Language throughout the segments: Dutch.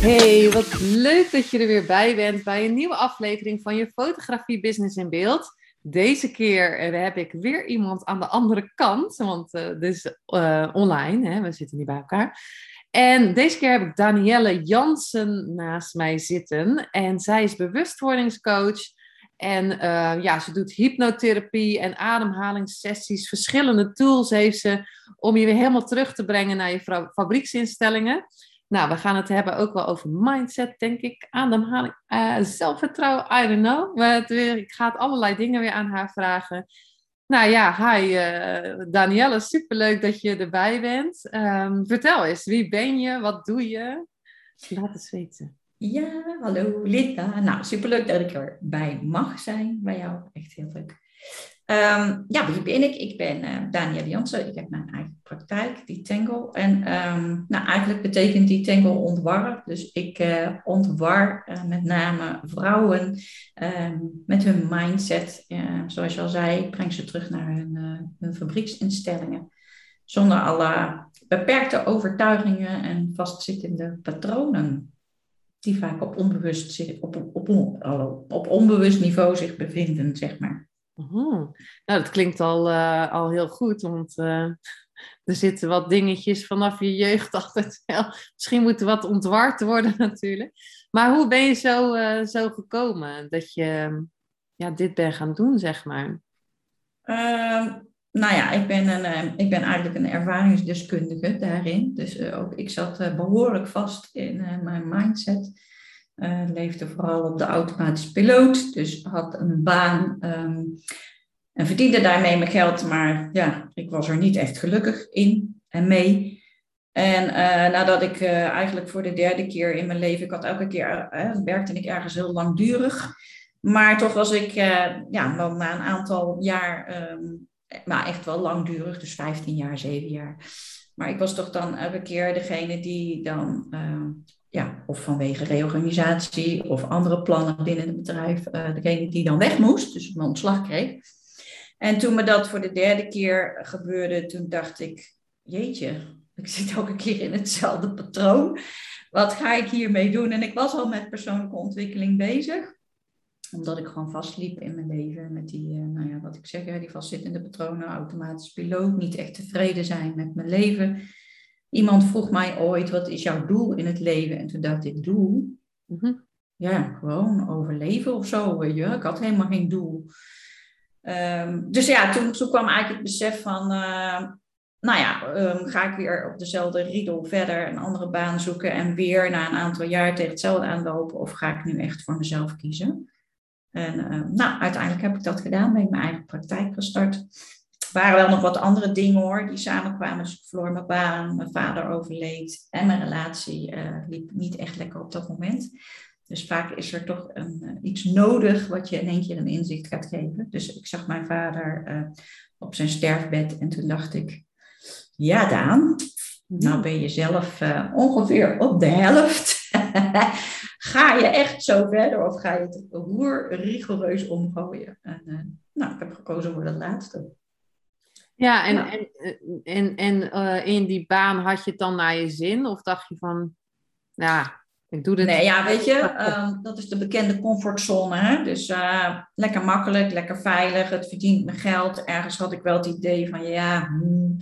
Hey, wat leuk dat je er weer bij bent bij een nieuwe aflevering van je Fotografie Business in Beeld. Deze keer eh, heb ik weer iemand aan de andere kant, want uh, dit is uh, online, hè? we zitten niet bij elkaar. En deze keer heb ik Danielle Jansen naast mij zitten en zij is bewustwordingscoach. En ja, ze doet hypnotherapie en ademhalingssessies. Verschillende tools heeft ze om je weer helemaal terug te brengen naar je fabrieksinstellingen. Nou, we gaan het hebben ook wel over mindset, denk ik. Ademhaling, uh, zelfvertrouwen, I don't know. Maar ik ga het allerlei dingen weer aan haar vragen. Nou ja, hi uh, Danielle, superleuk dat je erbij bent. Um, vertel eens, wie ben je, wat doe je? Laat het weten. Ja, hallo Linda. Nou, superleuk dat ik erbij mag zijn bij jou. Echt heel leuk. Um, ja, wie ben ik? Ik ben uh, Jansen. Ik heb mijn eigen praktijk, die Tangle. En um, nou, eigenlijk betekent die Tangle ontwarren. Dus ik uh, ontwar uh, met name vrouwen um, met hun mindset. zoals je al zei, breng ze terug naar hun, hun fabrieksinstellingen. Zonder alle beperkte overtuigingen en vastzittende patronen. Die vaak op onbewust, op, op, op onbewust niveau zich bevinden, zeg maar. Oh, nou, dat klinkt al, uh, al heel goed, want uh, er zitten wat dingetjes vanaf je jeugd altijd wel. Misschien moeten wat ontward worden natuurlijk. Maar hoe ben je zo, uh, zo gekomen dat je ja, dit bent gaan doen, zeg maar? Ehm, nou ja, ik ben, een, ik ben eigenlijk een ervaringsdeskundige daarin. Dus ook ik zat behoorlijk vast in mijn mindset. Uh, leefde vooral op de automatische piloot, dus had een baan um, en verdiende daarmee mijn geld, maar ja, ik was er niet echt gelukkig in en mee. En uh, nadat ik uh, eigenlijk voor de derde keer in mijn leven, ik had elke keer, werkte ik ergens heel langdurig, maar toch was ik ja, dan na een aantal jaar, maar echt wel langdurig, dus 15 jaar, 7 jaar. Maar ik was toch dan elke keer degene die dan ja, of vanwege reorganisatie of andere plannen binnen het bedrijf, uh, degene die dan weg moest, dus een ontslag kreeg. En toen me dat voor de derde keer gebeurde, toen dacht ik, jeetje, ik zit elke keer in hetzelfde patroon. Wat ga ik hiermee doen? En ik was al met persoonlijke ontwikkeling bezig omdat ik gewoon vastliep in mijn leven met die, uh, nou ja, wat ik zeg, die vastzittende patronen, automatisch piloot, niet echt tevreden zijn met mijn leven. Iemand vroeg mij ooit, wat is jouw doel in het leven? En toen dacht ik, doel? Mm Ja, gewoon overleven of zo. Weet je? Ik had helemaal geen doel. Um, dus ja, toen, toen kwam eigenlijk het besef van, uh, nou ja, um, ga ik weer op dezelfde riedel verder een andere baan zoeken en weer na een aantal jaar tegen hetzelfde aanlopen of ga ik nu echt voor mezelf kiezen? En uh, nou, uiteindelijk heb ik dat gedaan, ben ik mijn eigen praktijk gestart waren wel nog wat andere dingen hoor, die samenkwamen. Dus ik verloor mijn baan, mijn vader overleed en mijn relatie uh, liep niet echt lekker op dat moment. Dus vaak is er toch een, uh, iets nodig wat je in één keer een inzicht gaat geven. Dus ik zag mijn vader uh, op zijn sterfbed en toen dacht ik, ja Daan, mhm. nou ben je zelf ongeveer op de helft. ga je echt zo verder of ga je het roer rigoureus omgooien? En, nou, ik heb gekozen voor dat laatste. Ja, en, en, en, en uh, in die baan had je het dan naar je zin? Of dacht je van, ja, ik doe dit... Nee, ja, weet je, um, dat is de bekende comfortzone. Hè? Dus uh, lekker makkelijk, lekker veilig, het verdient mijn geld. Ergens had ik wel het idee van, ja, hmm,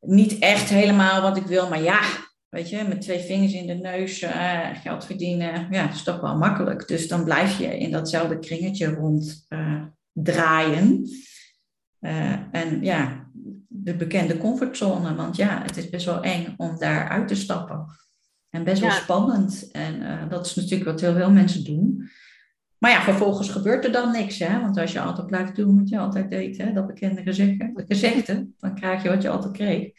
niet echt helemaal wat ik wil, maar ja, weet je, met twee vingers in de neus uh, geld verdienen, ja, dat is toch wel makkelijk. Dus dan blijf je in datzelfde kringetje rond draaien. Uh, en ja, de bekende comfortzone, want ja, het is best wel eng om daar uit te stappen. En best wel spannend. En uh, dat is natuurlijk wat heel veel mensen doen. Maar ja, vervolgens gebeurt er dan niks. Hè? Want als je altijd blijft doen wat je altijd deed, hè? dat bekende gezegde, gezegde, dan krijg je wat je altijd kreeg.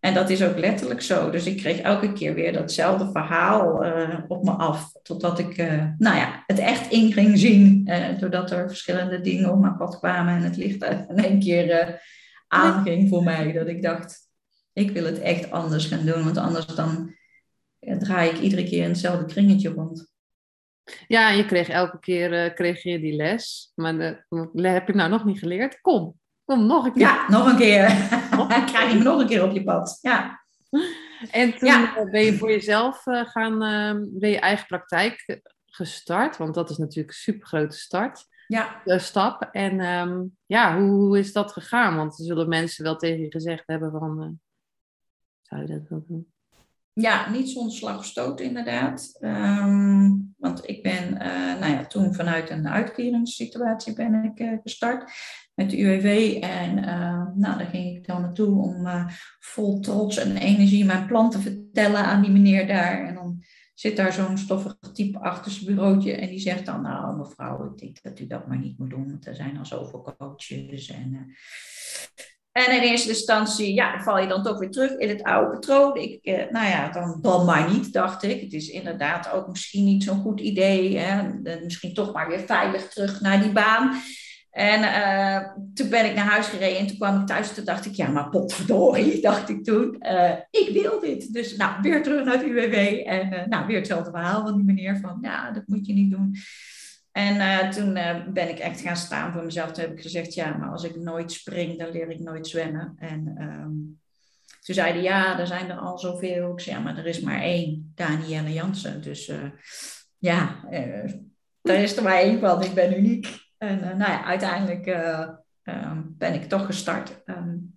En dat is ook letterlijk zo. Dus ik kreeg elke keer weer datzelfde verhaal uh, op me af. Totdat ik uh, nou ja, het echt in ging zien. Uh, doordat er verschillende dingen op mijn pad kwamen en het licht in één keer aanging voor mij. Dat ik dacht, ik wil het echt anders gaan doen. Want anders dan draai ik iedere keer in hetzelfde kringetje rond. Ja, je kreeg elke keer kreeg je die les. Maar dat heb ik nou nog niet geleerd. Kom, Kom nog een keer. Ja, nog een keer. Krijg je me nog een keer op je pad. Ja. En toen eh, ben je voor jezelf uh, gaan, uh, ben je eigen praktijk gestart, want dat is natuurlijk een super grote start. Ja. stap. En um, ja, hoe, hoe, is dat gegaan? Want er zullen mensen wel tegen je gezegd hebben van, uh, zou je dat wel doen? Ja, niet zonder slag of stoot inderdaad. Um, want ik ben nou ja, toen vanuit een uitkeringssituatie ben ik gestart met de UWV. En uh, nou, daar ging ik dan naartoe om uh, vol trots en energie mijn plan te vertellen aan die meneer daar. En dan zit daar zo'n stoffig type achter zijn bureautje en die zegt dan, nou mevrouw, ik denk dat u dat maar niet moet doen, want er zijn al zoveel coaches. En, uh, en in eerste instantie, ja, val je dan toch weer terug in het oude patroon. Ik, nou ja, dan, dan maar niet, dacht ik. Het is inderdaad ook misschien niet zo'n goed idee. Hè? Misschien toch maar weer veilig terug naar die baan. En uh, toen ben ik naar huis gereden en toen kwam ik thuis. Toen dacht ik, ja, maar potverdorie, dacht ik toen. Uh, ik wil dit. Dus nou, weer terug naar het UWW. En uh, nou, weer hetzelfde verhaal van die meneer van, ja, dat moet je niet doen. En toen ben ik echt gaan staan voor mezelf. Toen heb ik gezegd, ja, maar als ik nooit spring, dan leer ik nooit zwemmen. En um, toen zeiden, ja, er zijn er al zoveel. Ik zei, ja, maar er is maar één, Danielle Jansen. Dus ja, daar is er maar één van. Ik ben uniek. En uh, nou ja, uiteindelijk uh, um, ben ik toch gestart. Um,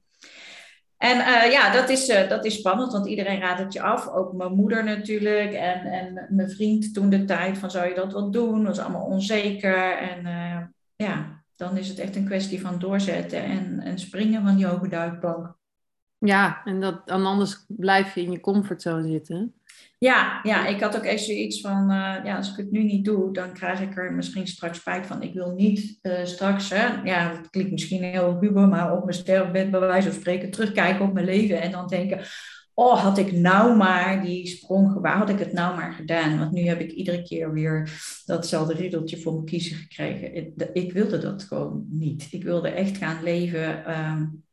en uh, ja, dat is, dat is spannend, want iedereen raadt het je af. Ook mijn moeder natuurlijk en, en mijn vriend toen de tijd van zou je dat wel doen? Dat was allemaal onzeker. En ja, dan is het echt een kwestie van doorzetten en, en springen van die hoge duikplank. Ja, en, dat, anders blijf je in je comfortzone zitten. Ja, ja, ik had ook echt zoiets van, uh, ja, als ik het nu niet doe, dan krijg ik er misschien straks spijt van. Ik wil niet uh, straks, hè, ja, het klinkt misschien heel huber, maar op mijn sterfbed bij wijze van spreken terugkijken op mijn leven en dan denken, oh, had ik nou maar die sprong, waar had ik het nou maar gedaan? Want nu heb ik iedere keer weer datzelfde riddeltje voor me kiezen gekregen. Ik, wilde dat gewoon niet. Ik wilde echt gaan leven um,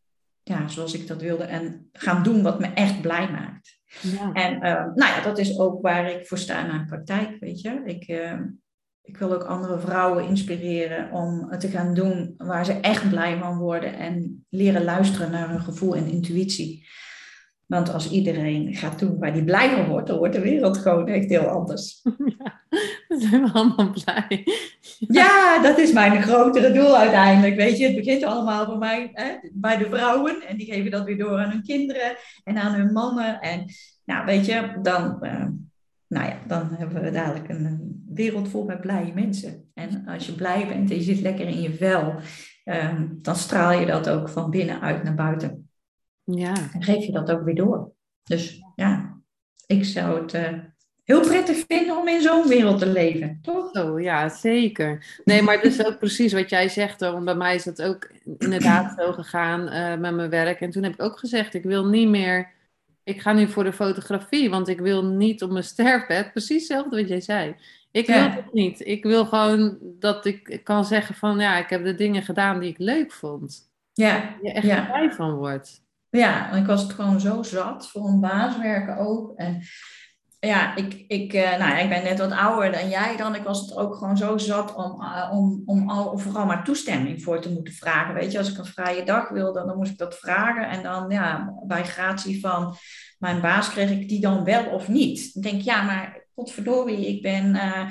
ja, zoals ik dat wilde en gaan doen wat me echt blij maakt. Ja. En uh, nou ja, dat is ook waar ik voor sta in mijn praktijk, weet je. Ik, uh, ik wil ook andere vrouwen inspireren om te gaan doen waar ze echt blij van worden en leren luisteren naar hun gevoel en intuïtie. Want als iedereen gaat doen waar die blij van wordt, dan wordt de wereld gewoon echt heel anders. Ja, dan zijn we allemaal blij. Ja, dat is mijn grotere doel uiteindelijk. Weet je, het begint allemaal bij mij, hè, bij de vrouwen. En die geven dat weer door aan hun kinderen en aan hun mannen. En nou, weet je, dan, uh, nou ja, dan hebben we dadelijk een, wereld vol met blije mensen. En als je blij bent en je zit lekker in je vel, um, dan straal je dat ook van binnenuit naar buiten. Ja. En geef je dat ook weer door. Dus ja, ik zou het uh, heel prettig vinden om in zo'n wereld te leven, toch? Oh, ja, zeker. Nee, maar het is ook precies wat jij zegt. Want bij mij is dat ook inderdaad zo gegaan uh, met mijn werk. En toen heb ik ook gezegd, ik wil niet meer... Ik ga nu voor de fotografie, want ik wil niet op mijn sterfbed. Precies hetzelfde wat jij zei. Ik wil het niet. Ik wil gewoon dat ik kan zeggen van... Ja, ik heb de dingen gedaan die ik leuk vond. Ja. Je echt ja. blij van wordt. Ja, ik was het gewoon zo zat voor een baas werken ook. En ja, ik, ik, uh, nou, ik ben net wat ouder dan jij dan. Ik was het ook gewoon zo zat om, uh, om, om al, vooral maar toestemming voor te moeten vragen. Weet je, als ik een vrije dag wilde, dan moest ik dat vragen. En dan, ja, bij gratie van mijn baas kreeg ik die dan wel of niet. Dan denk ik, ja, maar potverdorie, ik ben, uh,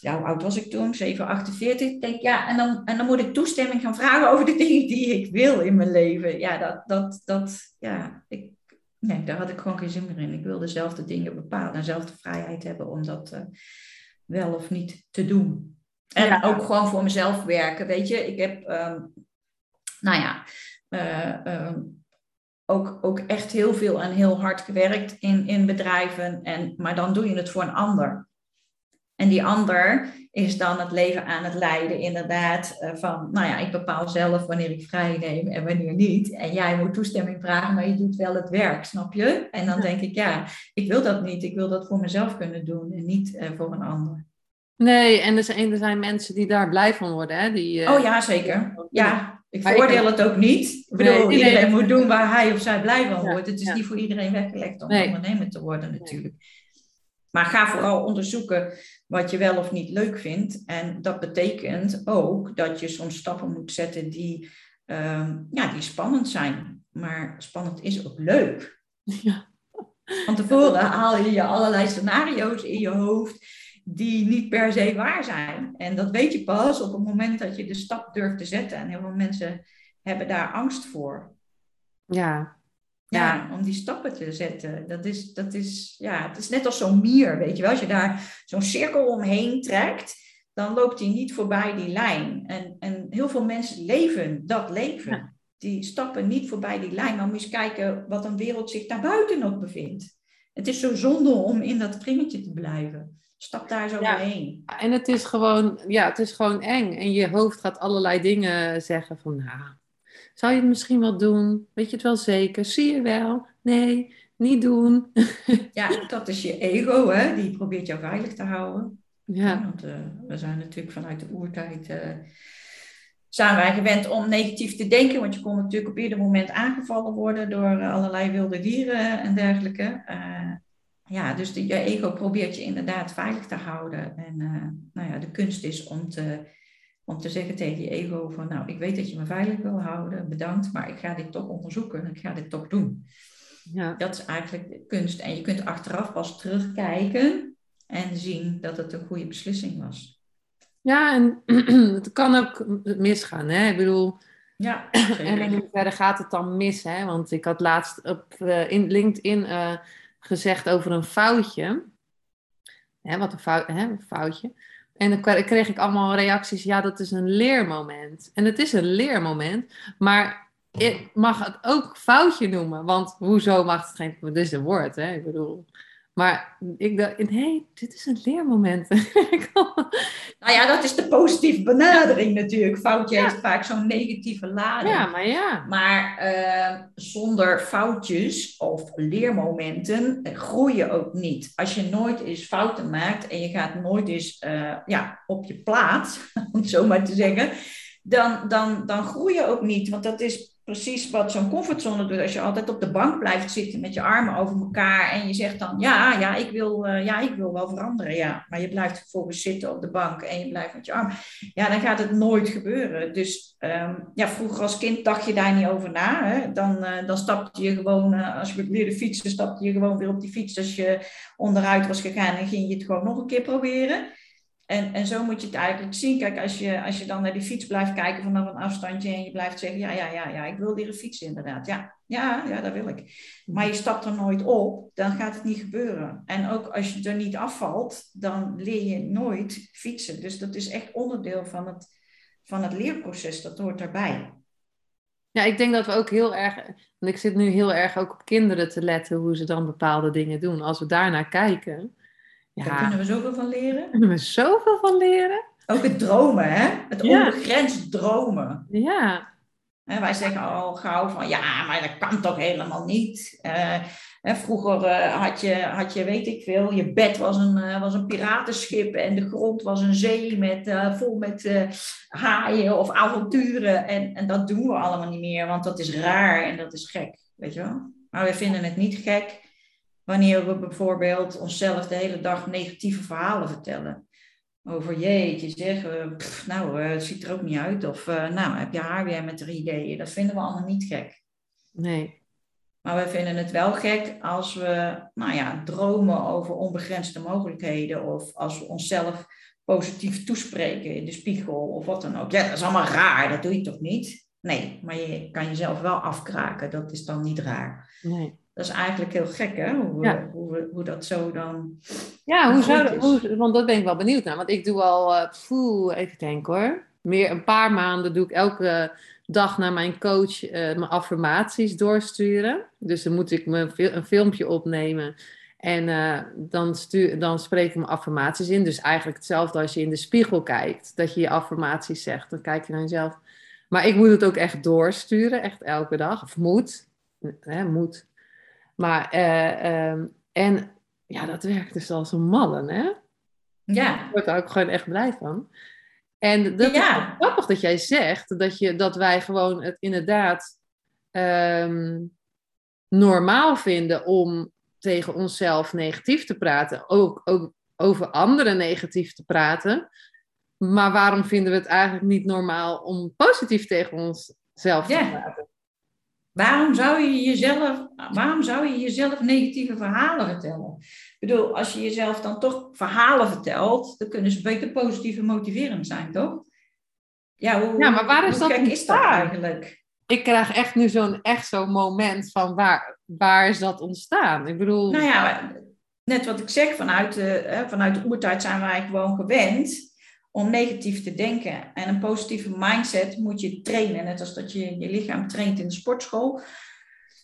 ja, hoe oud was ik toen? 7, 48. Ik denk, ja, en dan, en dan moet ik toestemming gaan vragen over de dingen die ik wil in mijn leven. Ja, dat, dat, dat, ja, ik, nee, daar had ik gewoon geen zin meer in. Ik wilde zelf de dingen bepalen en zelf de vrijheid hebben om dat uh, wel of niet te doen. En ja. ook gewoon voor mezelf werken, weet je. Ik heb, um, nou ja, uh, um, ook, ook echt heel veel en heel hard gewerkt in, in bedrijven. En, maar dan doe je het voor een ander. En die ander is dan het leven aan het leiden, inderdaad. eh, van, nou ja, ik bepaal zelf wanneer ik vrij neem en wanneer niet. En jij moet toestemming vragen, maar je doet wel het werk, snap je? En dan denk ik, ja, ik wil dat niet. Ik wil dat voor mezelf kunnen doen en niet eh, voor een ander. Nee, en er zijn, er zijn mensen die daar blij van worden. Hè? Die, eh, Oh ja, zeker. Ja, ik veroordeel het ook niet. Ik bedoel, Nee, iedereen nee. moet doen waar hij of zij blij van wordt. Het is ja. niet voor iedereen weggelegd om Nee. ondernemer te worden natuurlijk. Maar ga vooral onderzoeken wat je wel of niet leuk vindt. En dat betekent ook dat je soms stappen moet zetten die, ehm, ja, die spannend zijn. Maar spannend is ook leuk. Ja. Van tevoren haal je je allerlei scenario's in je hoofd die niet per se waar zijn. En dat weet je pas op het moment dat je de stap durft te zetten. En heel veel mensen hebben daar angst voor. ja. Ja, om die stappen te zetten. Dat is, dat is, ja, het is net als zo'n mier, weet je wel. Als je daar zo'n cirkel omheen trekt, dan loopt hij niet voorbij die lijn. En, en heel veel mensen leven dat leven. Ja. Die stappen niet voorbij die lijn. Maar moet je eens kijken wat een wereld zich daarbuiten nog bevindt. Het is zo zonde om in dat kringetje te blijven. Stap daar zo Ja. doorheen. En het is gewoon, ja, het is gewoon eng. En je hoofd gaat allerlei dingen zeggen van, nou, zou je het misschien wel doen? Weet je het wel zeker? Zie je wel? Nee, niet doen. Ja, dat is je ego, hè? die probeert jou veilig te houden. Ja, Want eh, we zijn natuurlijk vanuit de oertijd. eh, zijn wij gewend om negatief te denken, want je kon natuurlijk op ieder moment aangevallen worden door eh, allerlei wilde dieren en dergelijke. Ja, dus de, je ego probeert je inderdaad veilig te houden. En nou ja, de kunst is om te, om te zeggen tegen je ego van, nou, ik weet dat je me veilig wil houden, bedankt, maar ik ga dit toch onderzoeken, ik ga dit toch doen. ja. Dat is eigenlijk de kunst. En je kunt achteraf pas terugkijken en zien dat het een goede beslissing was. ja en het kan ook misgaan. Hè? Ik bedoel, Ja, en in hoeverre gaat het dan mis? Hè? Want ik had laatst op eh, in LinkedIn eh, gezegd over een foutje. Hè, wat een, fout, hè, een foutje. En dan kre- kreeg ik allemaal reacties. Ja, dat is een leermoment. En het is een leermoment. Maar ik mag het ook foutje noemen. Want hoezo mag het geen... Dit is een woord, hè? Ik bedoel... Maar ik dacht, nee, dit is een leermoment. Nou ja, dat is de positieve benadering natuurlijk. Foutje Ja. heeft vaak zo'n negatieve lading. ja, maar ja. Maar eh, zonder foutjes of leermomenten eh, groei je ook niet. Als je nooit eens fouten maakt en je gaat nooit eens eh, ja, op je plaats, om het zo maar te zeggen, dan, dan, dan groei je ook niet. Want dat is precies wat zo'n comfortzone doet. Als je altijd op de bank blijft zitten met je armen over elkaar en je zegt dan, ja, ja, ik wil, eh, ja, ik wil wel veranderen, ja. Maar je blijft vervolgens zitten op de bank en je blijft met je armen. Ja, dan gaat het nooit gebeuren. Dus ehm, ja, vroeger als kind dacht je daar niet over na. Hè? Dan, eh, dan stapte je gewoon, eh, als je leerde fietsen, stapte je gewoon weer op die fiets als je onderuit was gegaan en ging je het gewoon nog een keer proberen. En, en zo moet je het eigenlijk zien. Kijk, als je, als je dan naar die fiets blijft kijken vanaf een afstandje en je blijft zeggen, ja, ja, ja, ja, ik wil leren fietsen inderdaad. Ja, ja, ja, dat wil ik. Maar je stapt er nooit op, dan gaat het niet gebeuren. En ook als je er niet afvalt, dan leer je nooit fietsen. Dus dat is echt onderdeel van het, van het leerproces, dat hoort daarbij. Ja, ik denk dat we ook heel erg, want ik zit nu heel erg ook op kinderen te letten hoe ze dan bepaalde dingen doen. Als we daarnaar kijken, Daar ja, kunnen we zoveel van leren. kunnen we zoveel van leren. Ook het dromen, hè? Het Ja. onbegrensd dromen. Ja, En wij zeggen al gauw van ja, maar dat kan toch helemaal niet. Hè, vroeger eh, had, je, had je, weet ik veel, je bed was een, eh, was een piratenschip en de grond was een zee met, vol met haaien of avonturen. En, en dat doen we allemaal niet meer, want dat is raar en dat is gek, weet je wel. Maar we vinden het niet gek wanneer we bijvoorbeeld onszelf de hele dag negatieve verhalen vertellen over jeetje zeg, eh, pff, nou, eh, het ziet er ook niet uit. Of eh, nou, heb je haar weer met er ideeën. Dat vinden we allemaal niet gek. nee. Maar we vinden het wel gek als we, nou ja, dromen over onbegrensde mogelijkheden. Of als we onszelf positief toespreken in de spiegel of wat dan ook. Ja, dat is allemaal raar, dat doe je toch niet? Nee, maar je kan jezelf wel afkraken, dat is dan niet raar. nee. Dat is eigenlijk heel gek, hè? Hoe, we- hoe, we- hoe dat zo dan... Ja, hoe zou hoe, want dat ben ik wel benieuwd naar. Want ik doe al, eh, poeh, even denken hoor. Meer een paar maanden doe ik elke dag naar mijn coach eh, mijn affirmaties doorsturen. Dus dan moet ik me een, fil- een filmpje opnemen. En uh, dan, stuur, dan spreek ik mijn affirmaties in. Dus eigenlijk hetzelfde als je in de spiegel kijkt. Dat je je affirmaties zegt. Dan kijk je naar jezelf. Maar ik moet het ook echt doorsturen. Echt elke dag. Of moet. Hè, moet. Maar, uh, um, en ja, dat werkt dus als een mallen, hè? Ja. Ik word er ook gewoon echt blij van. En dat ja. is grappig dat jij zegt dat, je, dat wij gewoon het inderdaad um, normaal vinden om tegen onszelf negatief te praten. Ook, ook over anderen negatief te praten. Maar waarom vinden we het eigenlijk niet normaal om positief tegen onszelf te praten? Waarom zou, je jezelf, waarom zou je jezelf negatieve verhalen vertellen? Ik bedoel, als je jezelf dan toch verhalen vertelt, dan kunnen ze beter positief en motiverend zijn, toch? Ja, hoe, ja maar waar is dat is dat eigenlijk? Ik krijg echt nu zo'n echt zo'n moment van waar, waar is dat ontstaan? Ik bedoel... Nou ja, net wat ik zeg, vanuit de, vanuit de oertijd zijn wij gewoon gewend om negatief te denken. En een positieve mindset moet je trainen. Net als dat je je lichaam traint in de sportschool,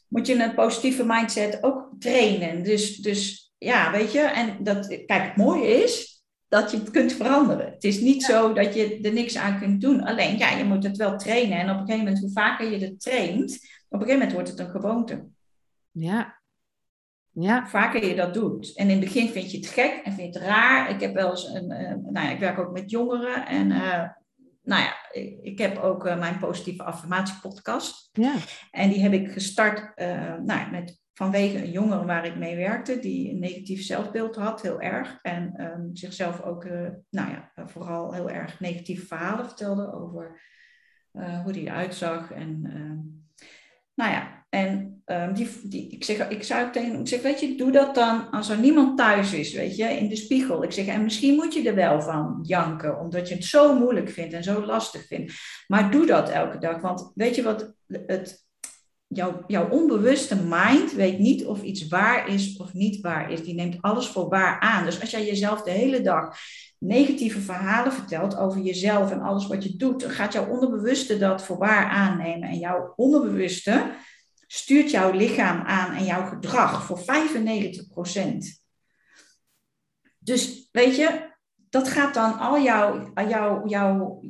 moet je een positieve mindset ook trainen. Dus, dus ja, weet je, en dat, kijk, het mooie is dat je het kunt veranderen. Het is niet zo dat je er niks aan kunt doen. Alleen, ja, je moet het wel trainen. En op een gegeven moment, hoe vaker je het traint, op een gegeven moment wordt het een gewoonte. Ja, ja. Vaker je dat doet. En in het begin vind je het gek en vind je het raar. Ik heb wel eens een, uh, nou ja, ik werk ook met jongeren. En uh, nou ja, ik, ik heb ook uh, mijn positieve affirmatie podcast. Ja. En die heb ik gestart nou, met, vanwege een jongere waar ik mee werkte. Die een negatief zelfbeeld had, heel erg. En um, zichzelf ook, nou ja, vooral heel erg negatieve verhalen vertelde over hoe die eruit zag. En nou ja, en um, die, die, ik, zeg, ik zou tegen ik zeg, weet je, doe dat dan als er niemand thuis is, weet je, in de spiegel. Ik zeg, en misschien moet je er wel van janken, omdat je het zo moeilijk vindt en zo lastig vindt. Maar doe dat elke dag, want weet je wat, het, jouw, jouw onbewuste mind weet niet of iets waar is of niet waar is. Die neemt alles voor waar aan. Dus als jij jezelf de hele dag negatieve verhalen vertelt over jezelf en alles wat je doet, dan gaat jouw onderbewuste dat voor waar aannemen. En jouw onderbewuste stuurt jouw lichaam aan en jouw gedrag voor 95%. Dus weet je, dat gaat dan al jouw, jouw, jouw,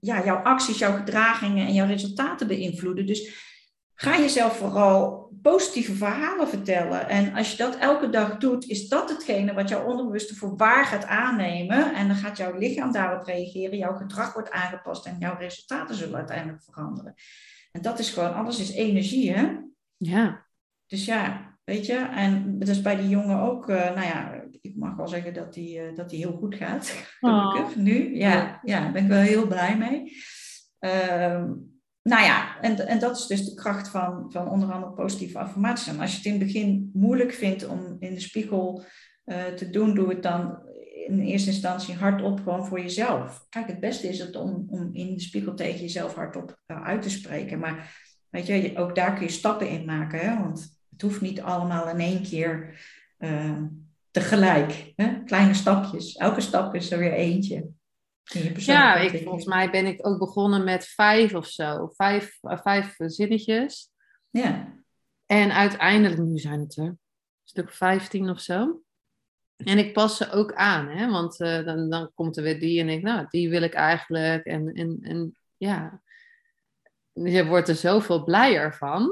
ja, jouw acties, jouw gedragingen en jouw resultaten beïnvloeden. Dus ga jezelf vooral positieve verhalen vertellen. En als je dat elke dag doet, is dat hetgene wat jouw onderbewuste voor waar gaat aannemen. En dan gaat jouw lichaam daarop reageren, jouw gedrag wordt aangepast en jouw resultaten zullen uiteindelijk veranderen. En dat is gewoon, alles is energie, hè? Ja. Dus ja, weet je, en dat is bij die jongen ook, uh, nou ja, ik mag wel zeggen dat die, uh, dat die heel goed gaat, gelukkig, oh. nu. Ja, ja, daar ben ik wel heel blij mee. Uh, nou ja, en, en dat is dus de kracht van, van onder andere positieve affirmaties. En als je het in het begin moeilijk vindt om in de spiegel uh, te doen, doe het dan in eerste instantie hardop gewoon voor jezelf. Kijk, het beste is het om, om in de spiegel tegen jezelf hardop uit te spreken. Maar weet je, ook daar kun je stappen in maken. Hè? Want het hoeft niet allemaal in één keer uh, tegelijk. Hè? Kleine stapjes. Elke stap is er weer eentje. Ja, ik, volgens mij ben ik ook begonnen met vijf of zo. Vijf, uh, vijf zinnetjes. Ja. En uiteindelijk, nu zijn het er een stuk vijftien of zo. En ik pas ze ook aan, hè? want uh, dan, dan komt er weer die en ik, nou, die wil ik eigenlijk. En, en, en ja, je wordt er zoveel blijer van.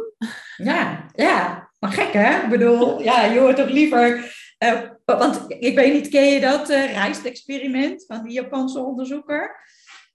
Ja, ja, maar gek hè? Ik bedoel, ja, je hoort toch liever uh, want ik weet niet, ken je dat uh, rijstexperiment van die Japanse onderzoeker?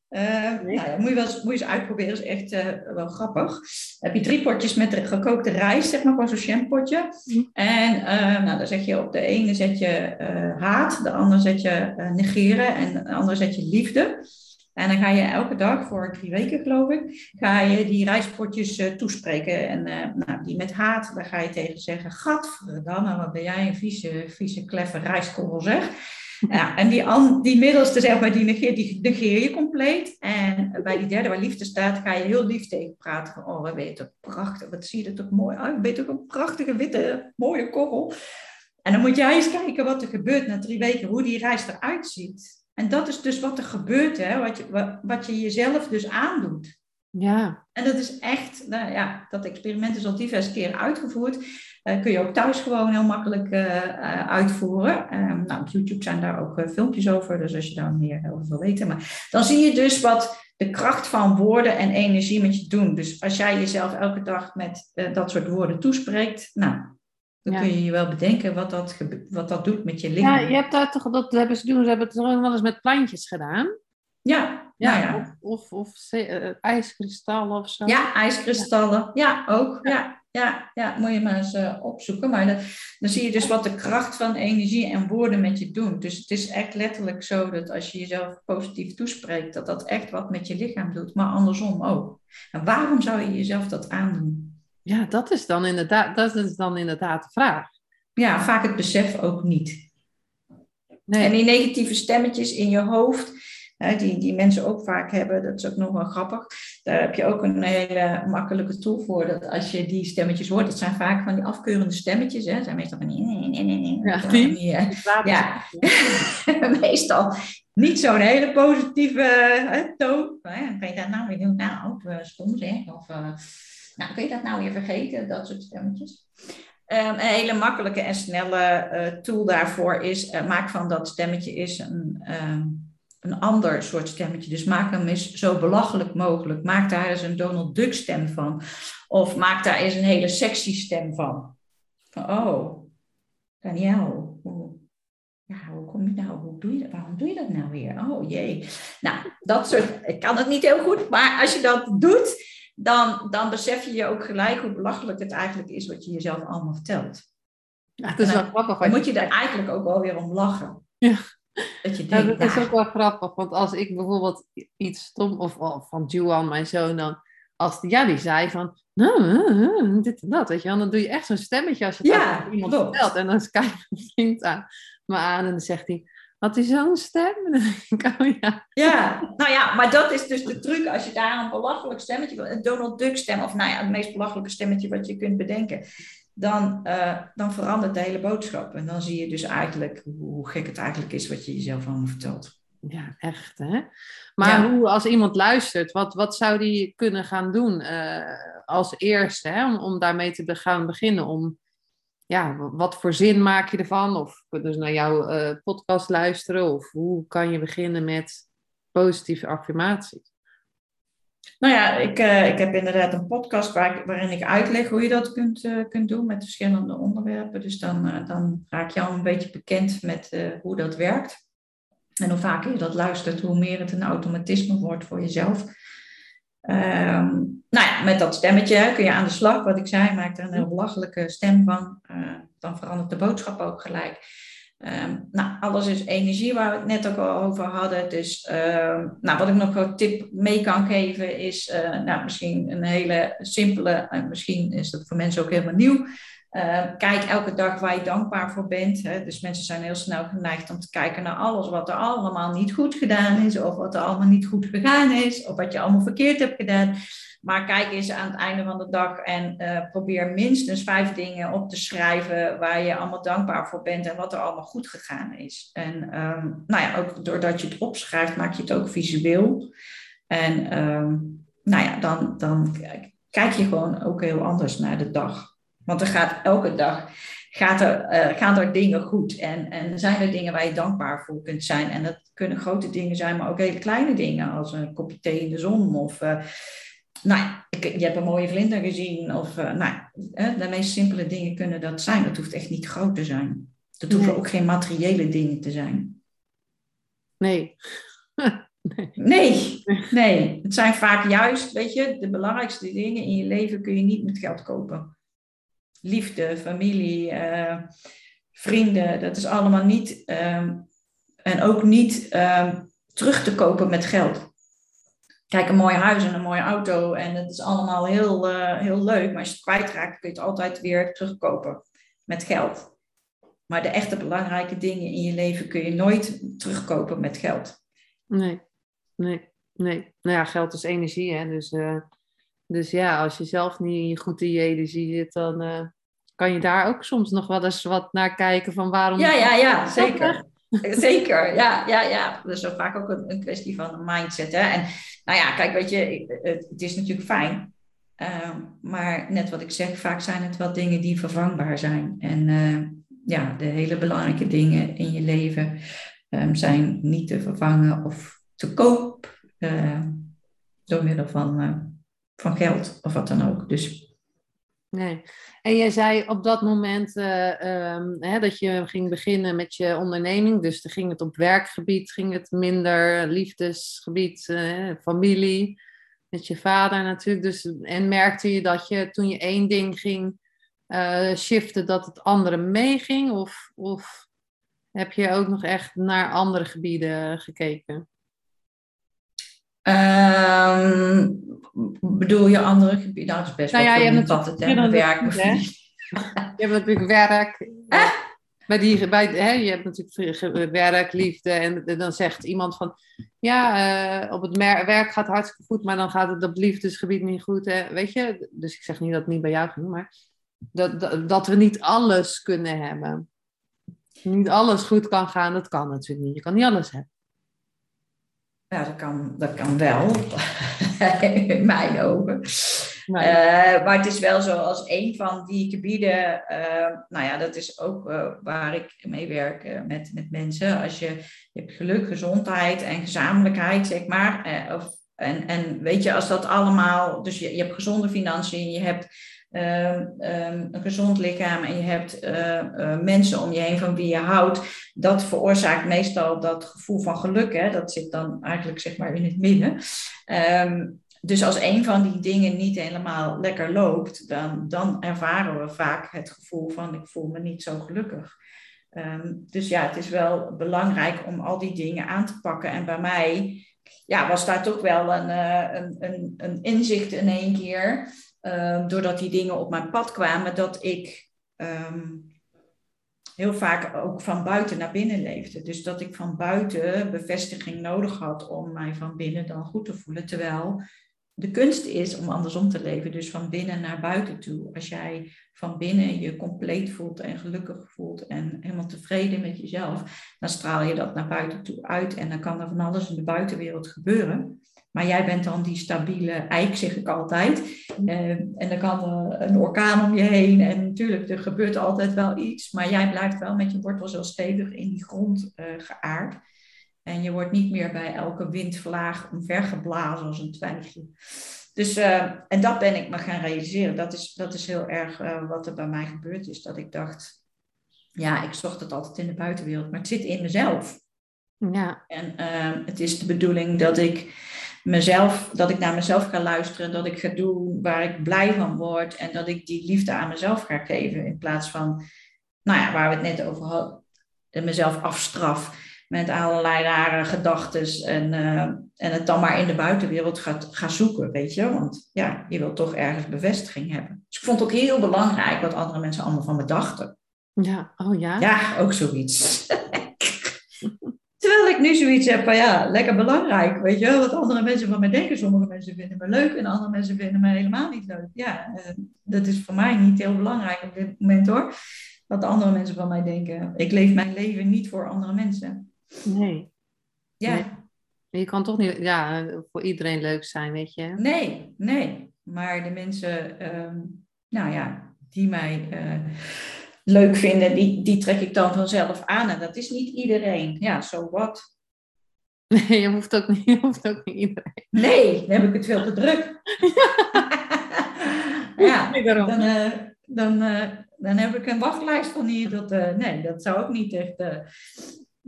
Uh, nee. nou ja, moet, je wel eens, moet je eens uitproberen, is echt wel grappig. heb je drie potjes met gekookte rijst, zeg maar, gewoon zo'n jampotje. Mm. En nou, dan zet je op de ene zet je haat, de andere zet je negeren en de andere zet je liefde. En dan ga je elke dag, voor drie weken geloof ik, ga je die rijstpotjes uh, toespreken. En uh, nou, die met haat, daar ga je tegen zeggen, gadverdamme, wat ben jij een vieze, vieze kleffe rijstkorrel zeg. Ja, en die, die middelste, zeg maar, die negeer, die je compleet. En bij die derde, waar liefde staat, ga je heel lief tegen praten. Oh, wat ben je toch prachtig, wat zie je er toch mooi uit. Ben toch een prachtige, witte, mooie korrel. En dan moet jij eens kijken wat er gebeurt na drie weken, hoe die rijst eruit ziet. En dat is dus wat er gebeurt, hè? Wat, je, wat, wat je jezelf dus aandoet. Ja. En dat is echt, nou ja, dat experiment is al diverse keer uitgevoerd. kun je ook thuis gewoon heel makkelijk uitvoeren. Ehm, nou, op YouTube zijn daar ook filmpjes over, dus als je daar meer over wil weten. Maar dan zie je dus wat de kracht van woorden en energie met je doen. Dus als jij jezelf elke dag met dat soort woorden toespreekt, nou, dan kun je je wel bedenken wat dat, wat dat doet met je lichaam. Ja, je hebt daar toch, dat hebben ze doen, ze hebben het ook wel eens met plantjes gedaan. Ja, ja, nou ja. Of, of, of uh, ijskristallen of zo. Ja, ijskristallen. Ja, ook. Ja, ja, ja. moet je maar eens uh, opzoeken. Maar dan, dan zie je dus wat de kracht van energie en woorden met je doen. Dus het is echt letterlijk zo dat als je jezelf positief toespreekt, dat dat echt wat met je lichaam doet. Maar andersom ook. En waarom zou je jezelf dat aandoen? Ja, dat is dan inderdaad, dat is dan inderdaad de vraag. Ja, vaak het besef ook niet. Nee. En die negatieve stemmetjes in je hoofd, hè, die, die mensen ook vaak hebben, dat is ook nog wel grappig. Daar heb je ook een hele makkelijke tool voor. Dat als je die stemmetjes hoort, dat zijn vaak van die afkeurende stemmetjes. Hè. Dat zijn meestal van die... Nee, nee, nee, nee, ja, die? ja. meestal niet zo'n hele positieve hè, toon. Dan kan je dat nou weer doen? Nou, stom zeg. Of... Uh, nou, kun je dat nou weer vergeten, dat soort stemmetjes? Um, een hele makkelijke en snelle uh, tool daarvoor is, uh, maak van dat stemmetje is een, um, een ander soort stemmetje. Dus maak hem eens zo belachelijk mogelijk. Maak daar eens een Donald Duck stem van. Of maak daar eens een hele sexy stem van. Van, oh, Daniel, hoe, ja, hoe kom je nou, hoe doe je dat, waarom doe je dat nou weer? Oh jee. Nou, dat soort, ik kan het niet heel goed, maar als je dat doet, dan, dan besef je je ook gelijk hoe belachelijk het eigenlijk is wat je jezelf allemaal vertelt. Ja, het is wel grappig. Dan moet je daar eigenlijk ook wel weer om lachen. Ja. Dat, je denkt, ja, dat is ook wel grappig, want als ik bijvoorbeeld iets stom, of van Juan, mijn zoon, dan, als ja, die zei van, nou, dit en dat, weet je wel, dan doe je echt zo'n stemmetje als je het ja, iemand vertelt. En dan kijkt vriend aan, me aan en dan zegt hij, had hij zo'n stem? oh, ja. ja, nou ja, maar dat is dus de truc. Als je daar een belachelijk stemmetje, een Donald Duck stem, of nou ja, het meest belachelijke stemmetje wat je kunt bedenken, dan, uh, dan verandert de hele boodschap. En dan zie je dus eigenlijk hoe gek het eigenlijk is wat je jezelf allemaal vertelt. Ja, echt hè. Maar hoe, als iemand luistert, wat, wat zou die kunnen gaan doen uh, als eerste, hè, om, om daarmee te gaan beginnen? Om ja, wat voor zin maak je ervan? Of ze naar jouw uh, podcast luisteren? Of hoe kan je beginnen met positieve affirmaties? Nou ja, ik, uh, ik heb inderdaad een podcast waar waarin ik uitleg hoe je dat kunt, uh, kunt doen met verschillende onderwerpen. Dus dan, dan raak je al een beetje bekend met hoe dat werkt. En hoe vaker je dat luistert, hoe meer het een automatisme wordt voor jezelf. Um, nou ja, met dat stemmetje kun je aan de slag. Wat ik zei, maak er een heel belachelijke stem van. Uh, dan verandert de boodschap ook gelijk. Um, nou, alles is energie, waar we het net ook al over hadden. Dus uh, nou, wat ik nog een tip mee kan geven is, uh, nou, misschien een hele simpele, en misschien is dat voor mensen ook helemaal nieuw. Uh, kijk elke dag waar je dankbaar voor bent. Hè. Dus mensen zijn heel snel geneigd om te kijken naar alles wat er allemaal niet goed gedaan is, of wat er allemaal niet goed gegaan is, of wat je allemaal verkeerd hebt gedaan. Maar kijk eens aan het einde van de dag en uh, probeer minstens vijf dingen op te schrijven waar je allemaal dankbaar voor bent en wat er allemaal goed gegaan is. En um, nou ja, ook doordat je het opschrijft, maak je het ook visueel. En um, nou ja, dan, dan kijk je gewoon ook heel anders naar de dag. Want er gaat elke dag gaat er, uh, gaan er dingen goed. En, en zijn er dingen waar je dankbaar voor kunt zijn. En dat kunnen grote dingen zijn, maar ook hele kleine dingen. Als een kopje thee in de zon. Of uh, nou je hebt een mooie vlinder gezien. Of uh, nou, de meest simpele dingen kunnen dat zijn. Dat hoeft echt niet groot te zijn. Dat hoeven ook geen materiële dingen te zijn. Nee. nee. Nee, nee. Het zijn vaak juist, weet je, de belangrijkste dingen in je leven kun je niet met geld kopen liefde, familie, uh, vrienden. Dat is allemaal niet. Um, en ook niet um, terug te kopen met geld. Kijk, een mooi huis en een mooie auto. En het is allemaal heel, uh, heel leuk. Maar als je het kwijtraakt, kun je het altijd weer terugkopen met geld. Maar de echte belangrijke dingen in je leven kun je nooit terugkopen met geld. Nee, nee, nee. Nou ja, geld is energie, hè. Dus uh, dus ja, als je zelf niet goed in je energie zit, dan uh, kan je daar ook soms nog wel eens wat naar kijken van waarom. Ja, ja, ja, zeker. Zeker, ja, ja, ja. Dat is ook vaak ook een, een kwestie van een mindset. Hè? En nou ja, kijk, weet je, het, het is natuurlijk fijn Ehm, maar net wat ik zeg, vaak zijn het wel dingen die vervangbaar zijn. En eh, ja, de hele belangrijke dingen in je leven ehm, zijn niet te vervangen of te koop uh, door middel van, van geld of wat dan ook. Dus Nee. En jij zei op dat moment uh, hè, dat je ging beginnen met je onderneming. Dus dan ging het op werkgebied, ging het minder, liefdesgebied, uh, familie. Met je vader natuurlijk. Dus, en merkte je dat je toen je één ding ging uh, shiften, dat het andere meeging? Of, of heb je ook nog echt naar andere gebieden gekeken? Um, bedoel je andere gebieden? Dat is best nou wel ja, je hebt het werk. Je hebt natuurlijk werk. Eh? Bij die, bij, hè, je hebt natuurlijk werk, liefde. En dan zegt iemand van... Ja, uh, op het werk gaat hartstikke goed. Maar dan gaat het op liefdesgebied niet goed. Hè, weet je? Dus ik zeg niet dat het niet bij jou ging. Maar dat, dat, dat we niet alles kunnen hebben. Niet alles goed kan gaan. Dat kan natuurlijk niet. Je kan niet alles hebben. Ja, dat kan, dat kan wel, in mijn ogen. Uh, maar het is wel zo als een van die gebieden, uh, nou ja, dat is ook uh, waar ik mee werk met, met mensen. Als je, je hebt geluk, gezondheid en gezamenlijkheid, zeg maar. of, en, en weet je, als dat allemaal, dus je, je hebt gezonde financiën, je hebt Ehm, ehm, een gezond lichaam en je hebt eh, eh, mensen om je heen van wie je houdt, dat veroorzaakt meestal dat gevoel van geluk. Hè? Dat zit dan eigenlijk zeg maar in het midden. Ehm, dus als een van die dingen niet helemaal lekker loopt, dan, dan ervaren we vaak het gevoel van ik voel me niet zo gelukkig. dus ja, het is wel belangrijk om al die dingen aan te pakken. En bij mij ja, was daar toch wel een, uh, een, een, een inzicht in één keer. Ehm, doordat die dingen op mijn pad kwamen, dat ik ehm, heel vaak ook van buiten naar binnen leefde. Dus dat ik van buiten bevestiging nodig had om mij van binnen dan goed te voelen. Terwijl de kunst is om andersom te leven, dus van binnen naar buiten toe. Als jij van binnen je compleet voelt en gelukkig voelt en helemaal tevreden met jezelf, dan straal je dat naar buiten toe uit en dan kan er van alles in de buitenwereld gebeuren. Maar jij bent dan die stabiele eik, zeg ik altijd. Uh, en dan kan er een orkaan om je heen. En natuurlijk, er gebeurt altijd wel iets. Maar jij blijft wel met je wortels stevig in die grond uh, geaard. En je wordt niet meer bij elke windvlaag omvergeblazen als een twijgje. Dus, uh, en dat ben ik me gaan realiseren. Dat is, dat is heel erg wat er bij mij gebeurd is. Dat ik dacht, ja, ik zocht het altijd in de buitenwereld. Maar het zit in mezelf. Ja. En het is de bedoeling dat ik mezelf, dat ik naar mezelf ga luisteren, dat ik ga doen waar ik blij van word en dat ik die liefde aan mezelf ga geven in plaats van, nou ja, waar we het net over hadden, mezelf afstraf met allerlei rare gedachten en, uh, en het dan maar in de buitenwereld gaat, gaan zoeken, weet je, want ja, je wilt toch ergens bevestiging hebben. Dus ik vond het ook heel belangrijk wat andere mensen allemaal van me dachten. Ja, oh ja? Ja, ook zoiets. Terwijl ik nu zoiets heb van ja, lekker belangrijk. Weet je, wat andere mensen van mij denken. Sommige mensen vinden me leuk en andere mensen vinden me helemaal niet leuk. Ja, eh, dat is voor mij niet heel belangrijk op dit moment hoor. Wat andere mensen van mij denken. Ik leef mijn leven niet voor andere mensen. Nee. Ja. Nee. Je kan toch niet ja, voor iedereen leuk zijn, weet je? Nee, nee. Maar de mensen, ehm, nou ja, die mij. Uh, leuk vinden, die, die trek ik dan vanzelf aan. En dat is niet iedereen. Ja, zo so wat. Nee, je hoeft, ook niet, je hoeft ook niet iedereen. Nee, dan heb ik het veel te druk. ja, dan, uh, dan, uh, dan heb ik een wachtlijst van hier. Dat, uh, nee, dat zou ook niet echt...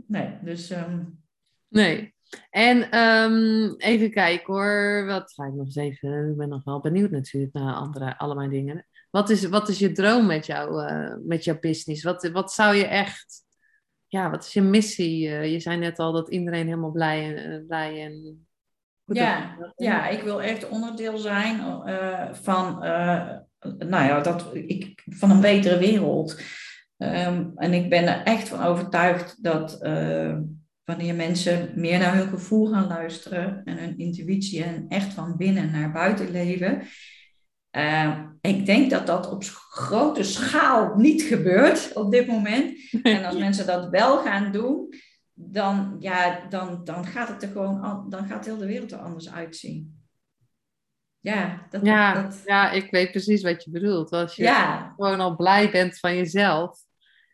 nee, dus... Um... Nee. En um, even kijken hoor. Wat ga ik nog eens even... Ik ben nog wel benieuwd natuurlijk naar andere, allemaal dingen. Wat is, wat is je droom met, jou, uh, met jouw business? Wat, wat zou je echt, ja, wat is je missie? Uh, je zei net al dat iedereen helemaal blij en, uh, blij en ja, ja, ik wil echt onderdeel zijn van, nou ja, dat, ik, van een betere wereld. Um, en ik ben er echt van overtuigd dat wanneer mensen meer naar hun gevoel gaan luisteren en hun intuïtie en echt van binnen naar buiten leven, uh, ik denk dat dat op grote schaal niet gebeurt op dit moment. En als mensen dat wel gaan doen, dan, ja, dan, dan gaat het er gewoon, dan gaat heel de wereld er anders uitzien. Ja, dat, Ja, dat, ja, ik weet precies wat je bedoelt. Als je ja, gewoon al blij bent van jezelf.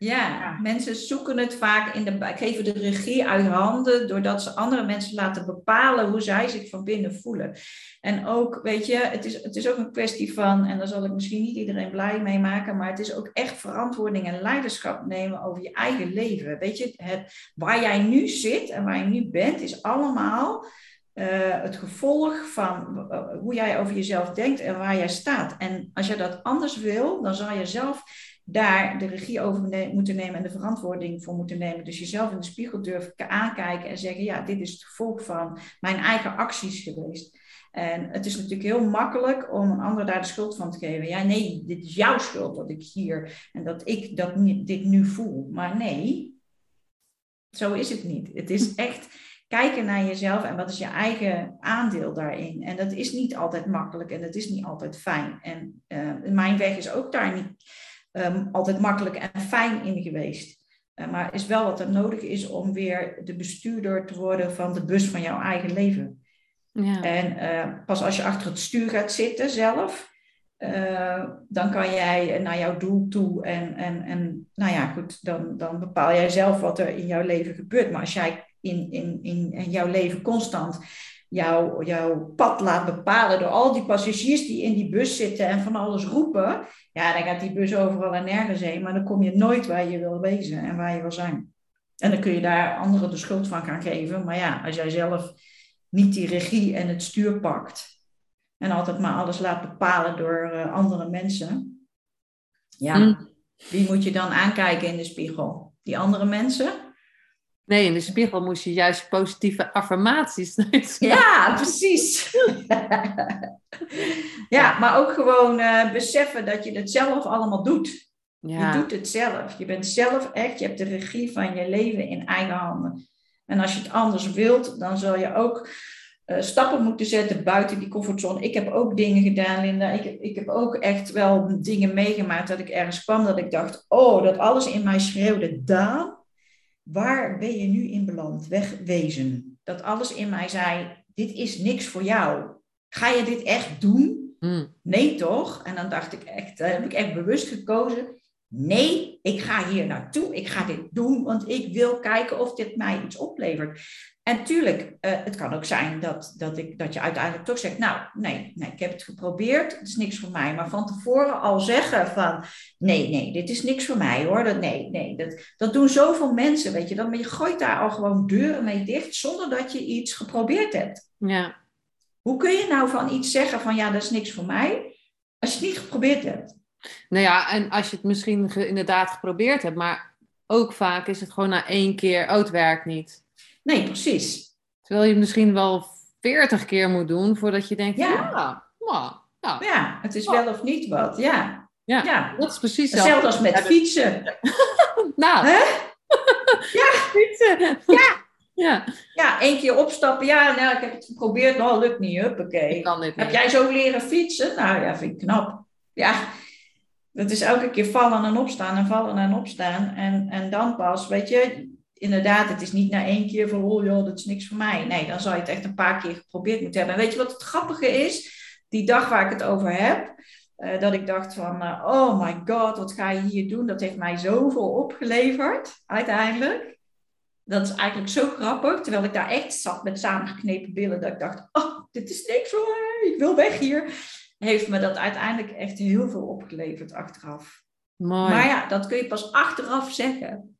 Ja, Ja. mensen zoeken het vaak in de, geven de regie uit handen doordat ze andere mensen laten bepalen hoe zij zich van binnen voelen. En ook, weet je, het is, het is ook een kwestie van, en daar zal ik misschien niet iedereen blij mee maken, maar het is ook echt verantwoording en leiderschap nemen over je eigen leven. Weet je, het, waar jij nu zit en waar je nu bent, is allemaal eh, het gevolg van eh, hoe jij over jezelf denkt en waar jij staat. En als je dat anders wil, dan zal je zelf daar de regie over ne- moeten nemen en de verantwoording voor moeten nemen. Dus jezelf in de spiegel durven aankijken en zeggen, ja, dit is het gevolg van mijn eigen acties geweest. En het is natuurlijk heel makkelijk om een ander daar de schuld van te geven. Ja, nee, dit is jouw schuld dat ik hier en dat ik dat, dit nu voel. Maar nee, zo is het niet. Het is echt kijken naar jezelf en wat is je eigen aandeel daarin. En dat is niet altijd makkelijk en dat is niet altijd fijn. En eh, mijn weg is ook daar niet ehm, altijd makkelijk en fijn in geweest. Eh, maar is wel wat er nodig is om weer de bestuurder te worden van de bus van jouw eigen leven. Ja. En eh, pas als je achter het stuur gaat zitten zelf, eh, dan kan jij naar jouw doel toe. En, en, en nou ja, goed, dan, dan bepaal jij zelf wat er in jouw leven gebeurt. Maar als jij in, in, in, in jouw leven constant jouw, jouw pad laat bepalen door al die passagiers die in die bus zitten en van alles roepen, ja, dan gaat die bus overal en nergens heen. Maar dan kom je nooit waar je wil wezen en waar je wil zijn. En dan kun je daar anderen de schuld van gaan geven. Maar ja, als jij zelf niet die regie en het stuur pakt. En altijd maar alles laat bepalen door uh, andere mensen. Ja, Mm. wie moet je dan aankijken in de spiegel? Die andere mensen? Nee, in de spiegel moest je juist positieve affirmaties. Ja, precies. ja, maar ook gewoon uh, beseffen dat je het zelf allemaal doet. Ja. Je doet het zelf. Je bent zelf echt, je hebt de regie van je leven in eigen handen. En als je het anders wilt, dan zal je ook uh, stappen moeten zetten buiten die comfortzone. Ik heb ook dingen gedaan, Linda. Ik heb, ik heb ook echt wel dingen meegemaakt dat ik ergens kwam dat ik dacht, oh, dat alles in mij schreeuwde, Daan, waar ben je nu in beland? Wegwezen. Dat alles in mij zei, dit is niks voor jou. Ga je dit echt doen? Mm. Nee, toch? En dan dacht ik echt, uh, heb ik echt bewust gekozen. Nee, ik ga hier naartoe. Ik ga dit doen, want ik wil kijken of dit mij iets oplevert. En tuurlijk, uh, het kan ook zijn dat, dat, ik, dat je uiteindelijk toch zegt, nou, nee, nee, ik heb het geprobeerd, het is niks voor mij. Maar van tevoren al zeggen van, nee, nee, dit is niks voor mij hoor. Dat, nee, nee, dat, dat doen zoveel mensen, weet je. Dan, je gooit daar al gewoon deuren mee dicht, zonder dat je iets geprobeerd hebt. Ja. Hoe kun je nou van iets zeggen van, ja, dat is niks voor mij, als je het niet geprobeerd hebt? Nou ja, en als je het misschien ge inderdaad geprobeerd hebt, maar ook vaak is het gewoon na één keer, oh, het werkt niet. Nee, precies. Terwijl je het misschien wel veertig keer moet doen voordat je denkt, Ja. ja, ja, ja. Ja, het is wel of niet wat. Ja, ja. ja. dat is precies zo. Hetzelfde als met fietsen. Nou, Hè? ja, fietsen. Ja. Ja, Ja, één keer opstappen. Ja, nou, ik heb het geprobeerd. Nou, lukt niet. Huppakee. ik kan dit Heb niet. jij zo leren fietsen? Nou ja, vind ik knap. Ja, dat is elke keer vallen en opstaan en vallen en opstaan. En, en dan pas, weet je, inderdaad, het is niet na één keer van, oh joh, dat is niks voor mij. Nee, dan zou je het echt een paar keer geprobeerd moeten hebben. En weet je wat het grappige is? Die dag waar ik het over heb, uh, dat ik dacht van, uh, oh my god, wat ga je hier doen? Dat heeft mij zoveel opgeleverd, uiteindelijk. Dat is eigenlijk zo grappig, terwijl ik daar echt zat met samengeknepen billen, dat ik dacht, oh, dit is niks voor mij, ik wil weg hier. Heeft me dat uiteindelijk echt heel veel opgeleverd achteraf. Mooi. Maar ja, dat kun je pas achteraf zeggen.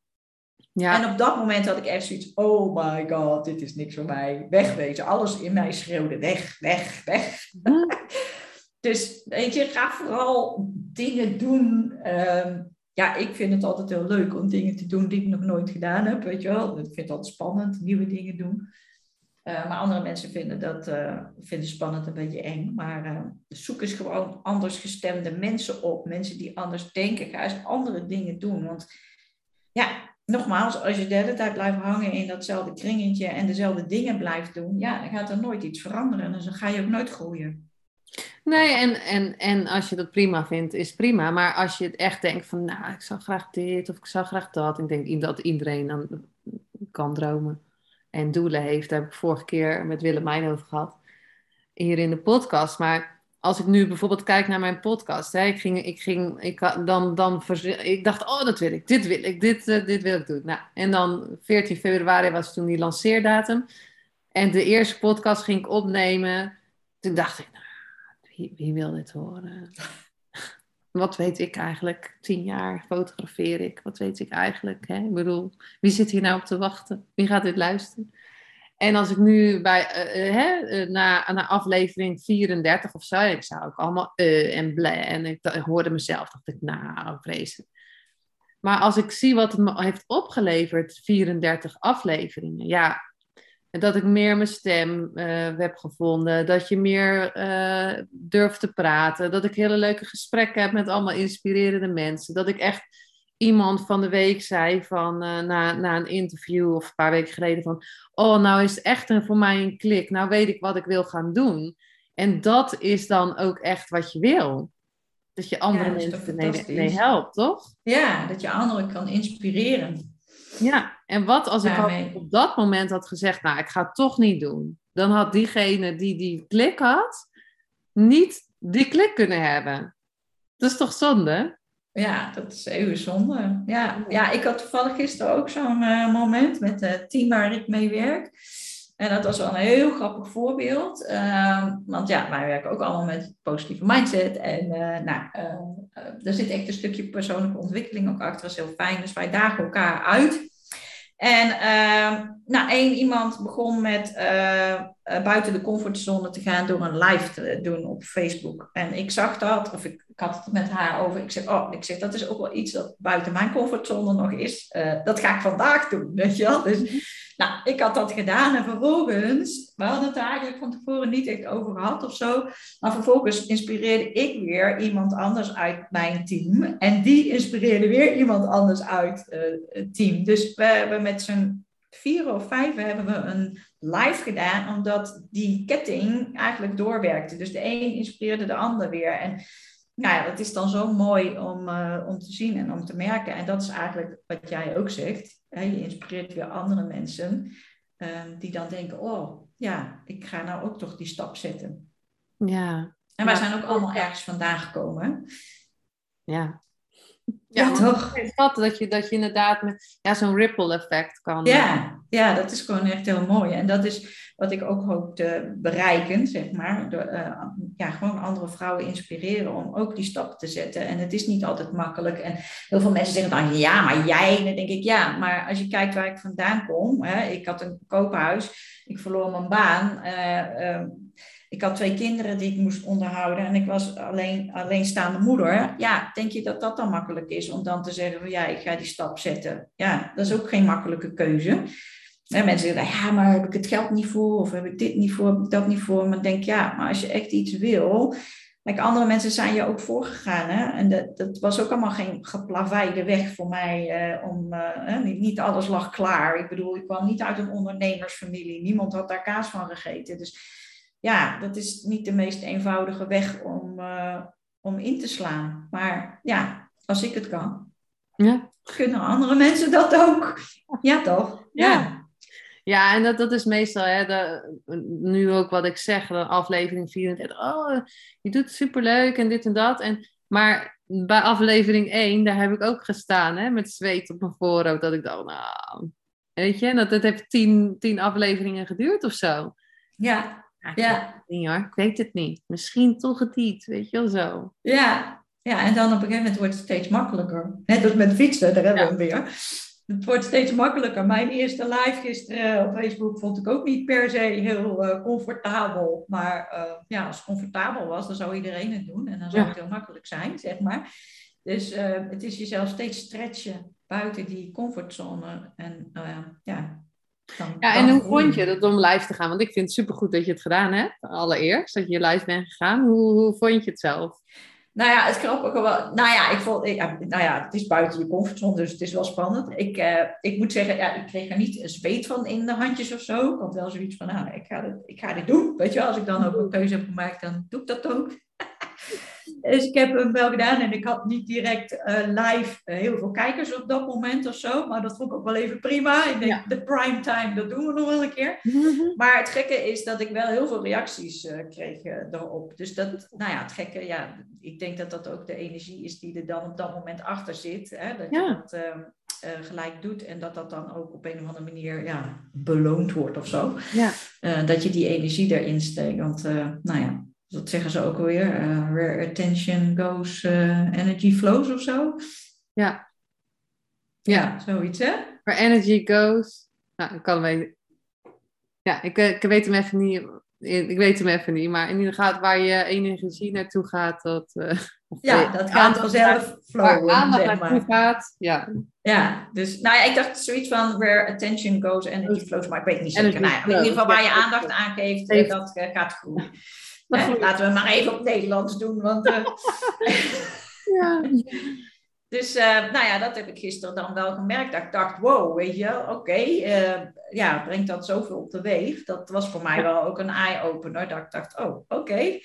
Ja. En op dat moment had ik echt zoiets, oh my god, dit is niks voor mij. Wegwezen, alles in mij schreeuwde, weg, weg, weg. Hm. dus weet je, ga vooral dingen doen. Um, ja, ik vind het altijd heel leuk om dingen te doen die ik nog nooit gedaan heb, weet je wel. Ik vind het altijd spannend, nieuwe dingen doen. Uh, maar andere mensen vinden dat uh, vinden spannend een beetje eng. Maar uh, zoek eens gewoon anders gestemde mensen op. Mensen die anders denken. Ga eens andere dingen doen. Want ja, nogmaals, als je de hele tijd blijft hangen in datzelfde kringetje en dezelfde dingen blijft doen, ja, dan gaat er nooit iets veranderen. En dan ga je ook nooit groeien. Nee, en, en, en als je dat prima vindt, is prima. Maar als je het echt denkt van, nou, ik zou graag dit of ik zou graag dat. Ik denk dat iedereen dan kan dromen en doelen heeft. Daar heb ik vorige keer met Willemijn over gehad. Hier in de podcast. Maar als ik nu bijvoorbeeld kijk naar mijn podcast, hè, ik, ging, ik, ging, ik, dan, dan, ik dacht, oh, dat wil ik, dit wil ik, dit, uh, dit wil ik doen. Nou, en dan 14 februari was toen die lanceerdatum. En de eerste podcast ging ik opnemen. Toen dacht ik, nou, wie, wie wil dit horen? Wat weet ik eigenlijk? Tien jaar fotografeer ik. Wat weet ik eigenlijk? Hè? Ik bedoel, wie zit hier nou op te wachten? Wie gaat dit luisteren? En als ik nu bij, uh, hè, uh, na, na aflevering 34 of zo, ik zou ook allemaal uh, en blij. En ik, hoorde mezelf, dacht ik, nou, vreselijk. Maar als ik zie wat het me heeft opgeleverd, 34 afleveringen, ja, dat ik meer mijn stem heb gevonden, dat je meer durft te praten, dat ik hele leuke gesprekken heb met allemaal inspirerende mensen, dat ik echt iemand van de week zei van, uh, na, na een interview of een paar weken geleden van, oh, nou is het echt een, voor mij een klik. Nou weet ik wat ik wil gaan doen. En dat is dan ook echt wat je wil. Dat je andere ja, mensen mee, mee, helpt, toch? Ja, dat je anderen kan inspireren. Ja, en wat als ik op dat moment had gezegd, nou, ik ga het toch niet doen. Dan had diegene die die klik had, niet die klik kunnen hebben. Dat is toch zonde? Ja, dat is even zonde. Ja, ja ik had toevallig gisteren ook zo'n uh, moment met het team waar ik mee werk. En dat was wel een heel grappig voorbeeld. Uh, want ja, wij werken ook allemaal met positieve mindset. En uh, nou, er zit echt een stukje persoonlijke ontwikkeling ook achter. Dat is heel fijn. Dus wij dagen elkaar uit. En ehm, nou, één iemand begon met buiten de comfortzone te gaan door een live te doen op Facebook. En ik zag dat, of ik ik had het met haar over. Ik zeg, oh, ik zeg, dat is ook wel iets dat buiten mijn comfortzone nog is. Dat ga ik vandaag doen, weet je wel. Dus, mhm. Nou, ik had dat gedaan en vervolgens, we hadden het eigenlijk van tevoren niet echt over gehad of zo. Maar vervolgens inspireerde ik weer iemand anders uit mijn team. En die inspireerde weer iemand anders uit uh, het team. Dus we hebben met z'n vier of vijf hebben we een live gedaan, omdat die ketting eigenlijk doorwerkte. Dus de een inspireerde de ander weer. En nou ja, dat is dan zo mooi om, uh, om te zien en om te merken. En dat is eigenlijk wat jij ook zegt. Hè? Je inspireert weer andere mensen um, die dan denken, oh ja, ik ga nou ook toch die stap zetten. Ja. En wij zijn ook allemaal ergens vandaan gekomen. Ja. Ja, ja toch? Dat, dat, je, dat je inderdaad met ja, zo'n ripple effect kan. Ja, ja, dat is gewoon echt heel mooi. En dat is wat ik ook hoop te bereiken, zeg maar. Door, uh, ja, gewoon andere vrouwen inspireren om ook die stap te zetten. En het is niet altijd makkelijk. En heel veel mensen zeggen dan, ja, maar jij. En dan denk ik, ja, maar als je kijkt waar ik vandaan kom. Hè, ik had een koophuis, ik verloor mijn baan. Uh, ik had twee kinderen die ik moest onderhouden en ik was alleen, alleenstaande moeder. Ja, denk je dat dat dan makkelijk is om dan te zeggen van ja, ik ga die stap zetten? Ja, dat is ook geen makkelijke keuze. En mensen zeggen, ja, maar heb ik het geld niet voor? Of heb ik dit niet voor? Heb ik dat niet voor? Maar ik denk, ja, maar als je echt iets wil... Like andere mensen zijn je ook voorgegaan. Hè? En dat, dat was ook allemaal geen geplaveide weg voor mij. Eh, om, uh, niet, niet, alles lag klaar. Ik bedoel, ik kwam niet uit een ondernemersfamilie. Niemand had daar kaas van gegeten. Dus ja, dat is niet de meest eenvoudige weg om, uh, om in te slaan. Maar ja, als ik het kan, ja. kunnen andere mensen dat ook. Ja, toch? Ja. Ja, en dat, dat is meestal, hè, de, nu ook wat ik zeg, de aflevering 34. Oh, je doet het superleuk en dit en dat. En, maar bij aflevering 1, daar heb ik ook gestaan, hè, met zweet op mijn voorhoofd. Dat ik dacht, nou, weet je, dat, dat heeft tien, tien afleveringen geduurd of zo. Ja, ja. Niet hoor, ik weet het niet. Misschien toch het niet, weet je wel zo. Ja. ja, en dan op een gegeven moment wordt het steeds makkelijker. Net als met fietsen, daar hebben we hem weer. Het wordt steeds makkelijker. Mijn eerste live gisteren op Facebook vond ik ook niet per se heel uh, comfortabel. Maar uh, ja, als het comfortabel was, dan zou iedereen het doen. En dan zou het heel makkelijk zijn, zeg maar. Dus uh, het is jezelf steeds stretchen buiten die comfortzone. En ja, ja, en hoe vond je dat om live te gaan? Want ik vind het supergoed dat je het gedaan hebt, allereerst, dat je live bent gegaan. Hoe, hoe vond je het zelf? Nou ja, het grappige wel. Nou ja, ik vond, ik, nou ja, het is buiten je comfortzone, dus het is wel spannend. Ik, uh, ik moet zeggen, ja, ik kreeg er niet een zweet van in de handjes of zo. Ik had wel zoiets van, nou, ik ga, dit, ik ga dit doen. Weet je wel, als ik dan ook een keuze heb gemaakt, dan doe ik dat ook. Dus ik heb hem wel gedaan en ik had niet direct eh, live eh, heel veel kijkers op dat moment of zo. Maar dat vond ik ook wel even prima. Ik denk, de prime time, dat doen we nog wel een keer. Mhm. Maar het gekke is dat ik wel heel veel reacties eh, kreeg erop. Dus dat, nou ja, het gekke, ja, ik denk dat dat ook de energie is die er dan op dat moment achter zit. Hè? Dat Ja. je dat gelijk doet en dat dat dan ook op een of andere manier ja, beloond wordt of zo. Ja. Dat je die energie erin steekt. Want, nou ja, dat zeggen ze ook alweer. eh, where attention goes, eh, energy flows of zo. Ja. Ja. Zoiets, hè? Where energy goes. Nou, ik kan hem even. Ja, ik, eh, ik weet hem even niet. Ik weet hem even niet, maar in ieder geval waar je energie naartoe gaat, dat. of Ja, dat gaat aandacht vanzelf Waar flowen, aandacht zeg naartoe gaat, ja. Ja, dus nou ja, ik dacht zoiets van where attention goes, energy flows. Maar ik weet niet zeker. Nou in ieder geval waar je aandacht aan geeft, dat gaat groeien. Hè, groeit. laten we maar even op Nederlands doen, want... eh, Ja. Dus eh, nou ja, dat heb ik gisteren dan wel gemerkt. Dat ik dacht, wow, weet je, oké, eh, ja, brengt dat zoveel op de weeg. Dat was voor mij wel ook een eye-opener. Dat ik dacht, oh, oké.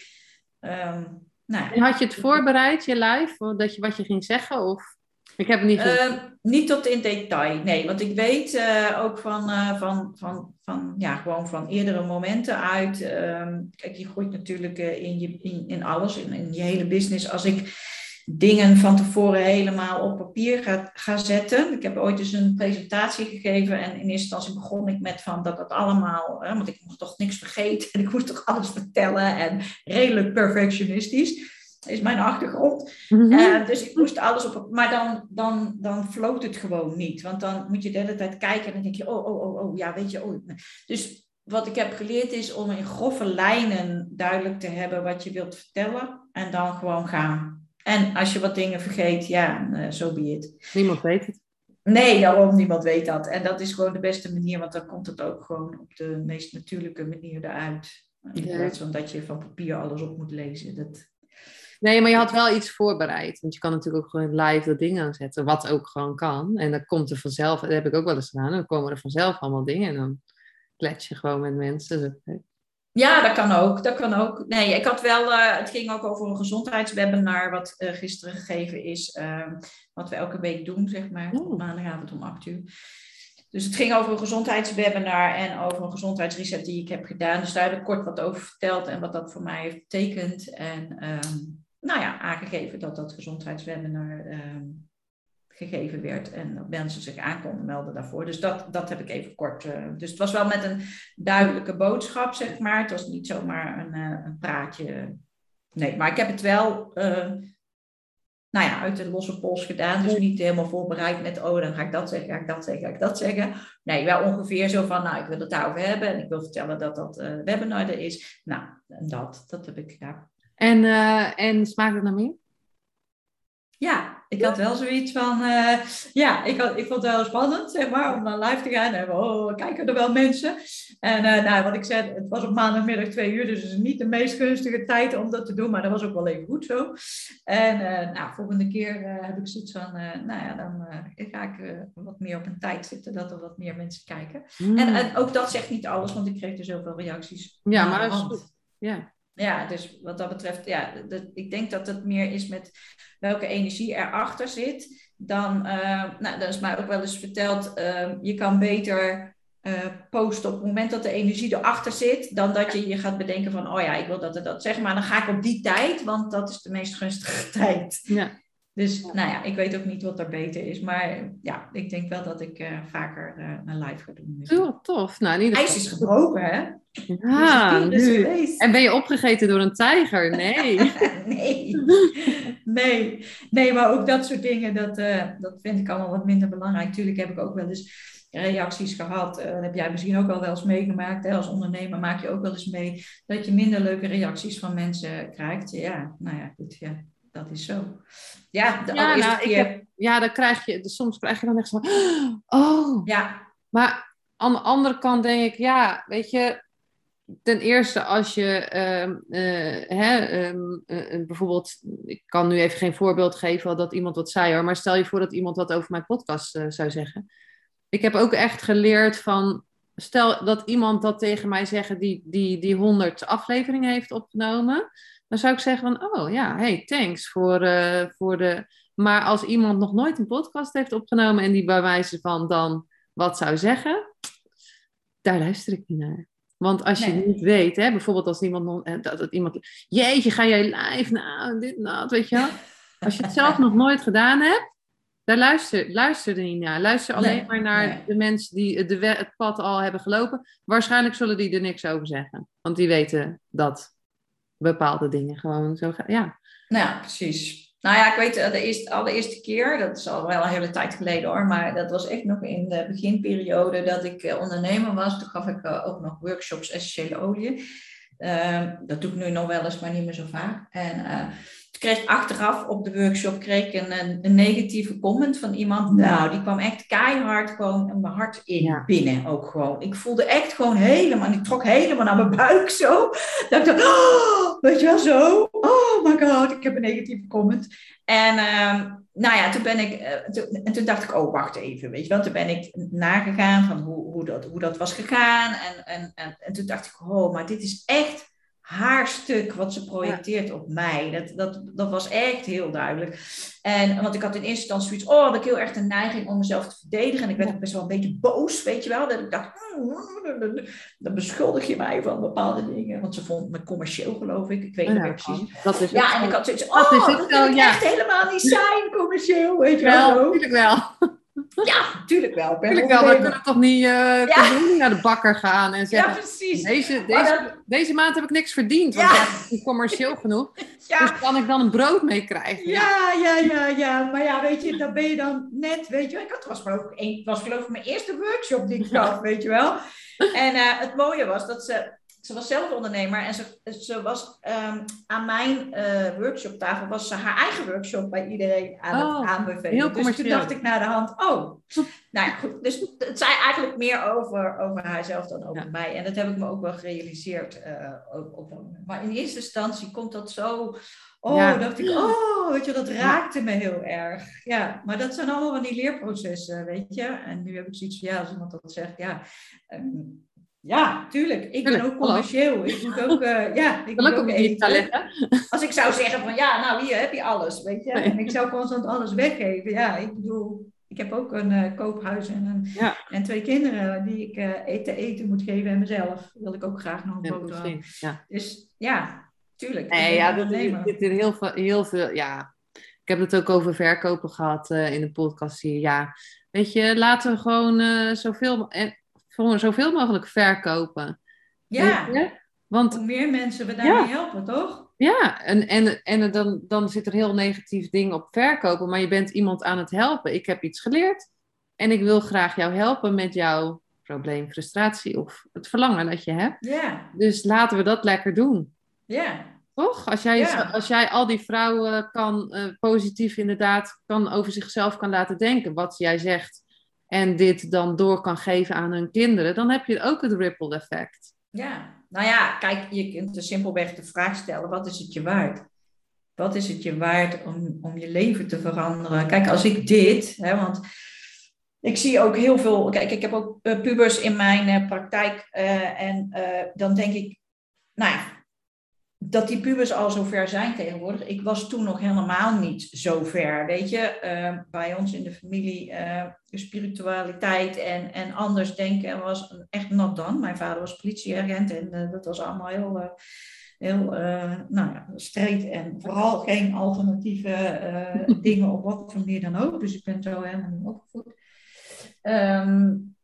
Ehm, nou, ja. En had je het voorbereid, je live, dat je, wat je ging zeggen? Of ik heb het niet. Ehm, niet tot in detail, nee. Want ik weet eh, ook van, eh, van, van, van, ja, gewoon van eerdere momenten uit. ehm, kijk, je groeit natuurlijk eh, in, je, in, in alles, in, je hele business. Als ik dingen van tevoren helemaal op papier ga, ga zetten. Ik heb ooit eens een presentatie gegeven en in eerste instantie begon ik met van dat dat allemaal, want ik mocht toch niks vergeten en ik moest toch alles vertellen en redelijk perfectionistisch is mijn achtergrond. Mhm. Eh, dus ik moest alles op. Maar dan, dan, dan floot het gewoon niet. Want dan moet je de hele tijd kijken en dan denk je, oh, oh, oh, oh, ja, weet je. Oh. Dus wat ik heb geleerd is om in grove lijnen duidelijk te hebben wat je wilt vertellen. En dan gewoon gaan. En als je wat dingen vergeet, ja, zo so be it. Niemand weet het. Nee, daarom niemand weet dat. En dat is gewoon de beste manier, want dan komt het ook gewoon op de meest natuurlijke manier eruit. In plaats van dat je van papier alles op moet lezen. Dat, Nee, maar je had wel iets voorbereid. Want je kan natuurlijk ook gewoon live dat ding aanzetten, wat ook gewoon kan. En dan komt er vanzelf, dat heb ik ook wel eens gedaan, dan komen er vanzelf allemaal dingen en dan klets je gewoon met mensen. Ja, dat kan ook. Dat kan ook. Nee, ik had wel, eh, het ging ook over een gezondheidswebinar wat eh, gisteren gegeven is. eh, wat we elke week doen, zeg maar, Oh. op maandagavond om 8 uur. Dus het ging over een gezondheidswebinar en over een gezondheidsreset die ik heb gedaan. Dus daar heb ik kort wat over verteld en wat dat voor mij heeft betekend. En ehm, nou ja, aangegeven dat dat gezondheidswebinar ehm, gegeven werd en dat mensen zich aan konden melden daarvoor. Dus dat, dat heb ik even kort. eh, dus het was wel met een duidelijke boodschap, zeg maar. Het was niet zomaar een, eh, een praatje. Nee, maar ik heb het wel, eh, nou ja, uit de losse pols gedaan. Dus niet helemaal voorbereid met, oh, dan ga ik dat zeggen, ga ik dat zeggen, ga ik dat zeggen. Nee, wel ongeveer zo van, nou, ik wil het daarover hebben en ik wil vertellen dat dat eh webinar er is. Nou, en dat, dat heb ik gedaan. En, eh, en smaakt het naar meer? Ja, ik had wel zoiets van, eh, ja, ik, had, ik vond het wel spannend, zeg maar, om dan live te gaan. En oh, kijken er wel mensen. En eh, nou, wat ik zei, het was op maandagmiddag twee uur, dus het is niet de meest gunstige tijd om dat te doen, maar dat was ook wel even goed zo. En eh, nou, volgende keer heb ik zoiets van, nou ja, dan ga ik wat meer op een tijd zitten, dat er wat meer mensen kijken. Mm. En, en ook dat zegt niet alles, want ik kreeg er zoveel reacties. ja, maar dat is goed. Ja. Ja, dus wat dat betreft, ja, ik denk dat het meer is met welke energie erachter zit. Dan, eh, nou, dat is mij ook wel eens verteld, eh, je kan beter eh, posten op het moment dat de energie erachter zit, dan dat je je gaat bedenken van, oh ja, ik wil dat en dat zeggen, maar dan ga ik op die tijd, want dat is de meest gunstige tijd. Ja. Dus nou ja, ik weet ook niet wat er beter is, maar ja, ik denk wel dat ik eh, vaker eh, een live ga doen. Heel tof. Nou, in ieder IJs is gebroken, hè? Ja, Dus nu. En ben je opgegeten door een tijger? Nee. nee. nee, nee, maar ook dat soort dingen, dat, eh, dat vind ik allemaal wat minder belangrijk. Tuurlijk heb ik ook wel eens reacties gehad. eh, dat heb jij misschien ook wel wel eens meegemaakt. Hè? Als ondernemer maak je ook wel eens mee dat je minder leuke reacties van mensen krijgt. Ja, nou ja, goed, ja, dat is zo. Ja, de Ja, nou, keer. heb, ja, dan krijg je, dus soms krijg je dan echt zo van, oh. Ja, Maar aan de andere kant denk ik, ja, weet je, ten eerste als je ehm, eh, hè, ehm, eh, bijvoorbeeld, ik kan nu even geen voorbeeld geven dat iemand wat zei hoor, maar stel je voor dat iemand wat over mijn podcast eh, zou zeggen. Ik heb ook echt geleerd van, stel dat iemand dat tegen mij zeggen die, die, die 100 afleveringen heeft opgenomen, dan zou ik zeggen van, oh ja, hey, thanks voor, uh, voor de... Maar als iemand nog nooit een podcast heeft opgenomen en die bij wijze van dan wat zou zeggen, daar luister ik niet naar. Want als je niet weet, hè, bijvoorbeeld als iemand, nog, eh, dat, dat iemand, jeetje, ga jij live, nou, dit, nou, weet je wel. Als je het zelf nog nooit gedaan hebt, daar luister, luister er niet naar. Luister alleen maar naar de mensen die de, het pad al hebben gelopen. Waarschijnlijk zullen die er niks over zeggen. Want die weten dat bepaalde dingen gewoon zo gaan. Ja. Nou ja, precies. Nou ja, ik weet eh, de eerste, allereerste keer, dat is al wel een hele tijd geleden hoor, maar dat was echt nog in de beginperiode dat ik eh, ondernemer was. Toen gaf ik eh, ook nog workshops essentiële olie. Ehm, dat doe ik nu nog wel eens, maar niet meer zo vaak. En kreeg achteraf op de workshop kreeg ik een, een, negatieve comment van iemand. Nou, die kwam echt keihard gewoon mijn hart in binnen ook gewoon. Ik voelde echt gewoon helemaal, ik trok helemaal naar mijn buik zo. Dat ik dacht, oh, weet je wel zo. Oh my god, ik heb een negatieve comment. En ehm, nou ja, toen ben ik, uh, en toen dacht ik, oh wacht even, weet je wel. Toen ben ik nagegaan van hoe, hoe, dat, hoe dat was gegaan. En, en, en, en toen dacht ik, oh, maar dit is echt haar stuk wat ze projecteert op mij. Dat, dat, dat was echt heel duidelijk. En, want ik had in eerste instantie zoiets, oh, had ik heel erg de neiging om mezelf te verdedigen. En ik werd ook best wel een beetje boos, weet je wel. Dat ik dacht, hmm, dan beschuldig je mij van bepaalde dingen. Want ze vond me commercieel, geloof ik. Ik weet niet meer precies. Dat is ja, en ik had zoiets, oh, dat, is ja. echt helemaal niet zijn, commercieel, weet je wel. Wel, natuurlijk wel. Ja, tuurlijk wel. Tuurlijk wel, we kunnen toch niet uh, ja. naar de bakker gaan en zeggen... Ja, precies. Deze, deze, deze maand heb ik niks verdiend, want ja. is niet commercieel genoeg. Ja. Dus kan ik dan een brood mee krijgen? Ja, ja, ja, ja. Maar ja, weet je, dan ben je dan net, weet je wel... Ik had, was, geloof ik, was geloof ik mijn eerste workshop die ik gaf, weet je wel. En uh, het mooie was dat ze ze was zelf ondernemer en ze, ze was um, aan mijn uh, workshoptafel, was ze haar eigen workshop bij iedereen aan oh, het aanbevelen. dus toen dacht ik naar de hand, oh, nou ja, goed. Dus het zei eigenlijk meer over, over haarzelf dan over mij. En dat heb ik me ook wel gerealiseerd. Uh, op, maar in eerste instantie komt dat zo, oh, dacht ik, oh, weet je, dat raakte me heel erg. Ja, maar dat zijn allemaal van die leerprocessen, weet je. En nu heb ik zoiets van, ja, als iemand dat zegt, ja... Um, ja, tuurlijk. Ik ben ook commercieel. Ik moet ook, uh, ja, ik moet ook eten. Als ik zou zeggen van, ja, nou hier heb je alles, weet je. En ik zou constant alles weggeven. Ja, ik bedoel, ik heb ook een uh, koophuis en, een, en twee kinderen die ik uh, eten, eten moet geven en mezelf. wil ik ook graag nog een boterham. Ja. Dus ja, tuurlijk. Nee, ja, dat zit er heel veel, heel veel, ja. Ik heb het ook over verkopen gehad in de podcast hier. Ja, weet je, laten we gewoon zoveel gewoon zoveel mogelijk verkopen. Ja, want hoe meer mensen we daarmee helpen, toch? Ja, en, en, en dan, dan zit er heel negatief ding op verkopen, maar je bent iemand aan het helpen. Ik heb iets geleerd en ik wil graag jou helpen met jouw probleem, frustratie of het verlangen dat je hebt. Ja. Dus laten we dat lekker doen. Ja. Toch? Als jij, als jij al die vrouwen kan uh, positief inderdaad kan over zichzelf kan laten denken, wat jij zegt, en dit dan door kan geven aan hun kinderen, dan heb je ook het ripple effect. Ja, nou ja, kijk, je kunt er simpelweg de vraag stellen: wat is het je waard? Wat is het je waard om, om je leven te veranderen? Kijk, als ik dit, hè, want ik zie ook heel veel. Kijk, ik heb ook uh, pubers in mijn uh, praktijk. Uh, en dan denk ik, nou ja, dat die pubers al zover zijn tegenwoordig. Ik was toen nog helemaal niet zo ver, weet je. Uh, bij ons in de familie uh, spiritualiteit en, en anders denken was echt not dan. Mijn vader was politieagent en uh, dat was allemaal heel, heel nou ja, strijd en vooral geen alternatieve dingen op wat voor manier dan ook. Dus ik ben zo helemaal niet opgevoed. Um,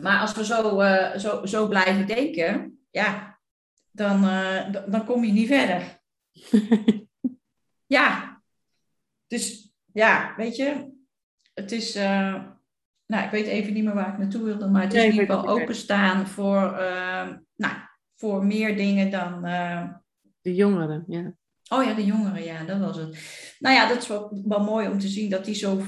maar als we zo, zo, zo blijven denken, ja, dan, uh, dan kom je niet verder. ja. Dus ja, weet je, het is. Uh, nou, ik weet even niet meer waar ik naartoe wilde, maar het is in ieder geval openstaan voor, uh, nou, voor meer dingen dan. de jongeren, ja. Oh ja, de jongeren, ja, dat was het. Nou ja, dat is wel, wel mooi om te zien dat die zo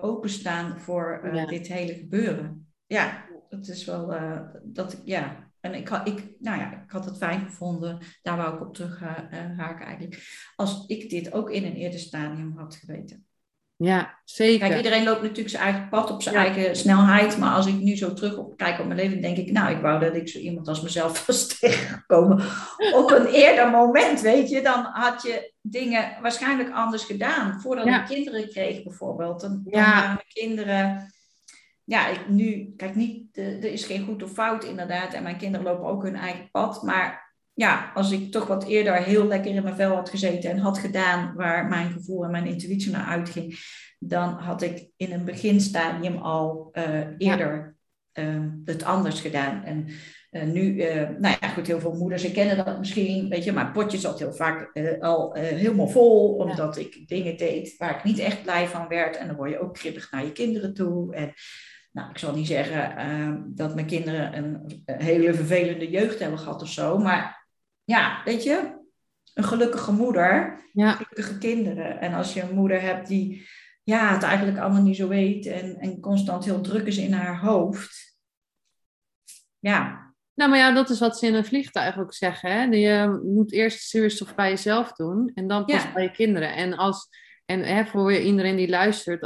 openstaan voor dit hele gebeuren. Ja, dat is wel, dat, ja, en ik, had, ik, nou ja, ik had het fijn gevonden, daar wou ik op terug uh, haken eigenlijk, als ik dit ook in een eerder stadium had geweten. Ja, zeker. Kijk, iedereen loopt natuurlijk zijn eigen pad op zijn eigen snelheid. Maar als ik nu zo terug op, kijk op mijn leven, denk ik, nou, ik wou dat ik zo iemand als mezelf was tegengekomen. op een eerder moment, weet je. Dan had je dingen waarschijnlijk anders gedaan. Voordat ik kinderen kreeg, bijvoorbeeld. Dan, dan ja. waren mijn kinderen. Ja, ik, nu, kijk, niet, er is geen goed of fout inderdaad. En mijn kinderen lopen ook hun eigen pad. Maar ja, als ik toch wat eerder heel lekker in mijn vel had gezeten en had gedaan waar mijn gevoel en mijn intuïtie naar uitging, dan had ik in een beginstadium al uh, eerder uh, het anders gedaan. En uh, nu, nou ja, goed, heel veel moeders ik kennen dat misschien, weet je, maar potje zat heel vaak al helemaal vol, omdat ik dingen deed waar ik niet echt blij van werd. En dan word je ook kribbig naar je kinderen toe. En nou, ik zal niet zeggen dat mijn kinderen een hele vervelende jeugd hebben gehad of zo, maar ja, weet je, een gelukkige moeder, ja. gelukkige kinderen. En als je een moeder hebt die ja, het eigenlijk allemaal niet zo weet en, en constant heel druk is in haar hoofd. Ja. Nou, maar ja, dat is wat ze in een vliegtuig ook zeggen. Hè? Je moet eerst zuurstof bij jezelf doen en dan pas bij je kinderen. En, als, en hè, voor iedereen die luistert,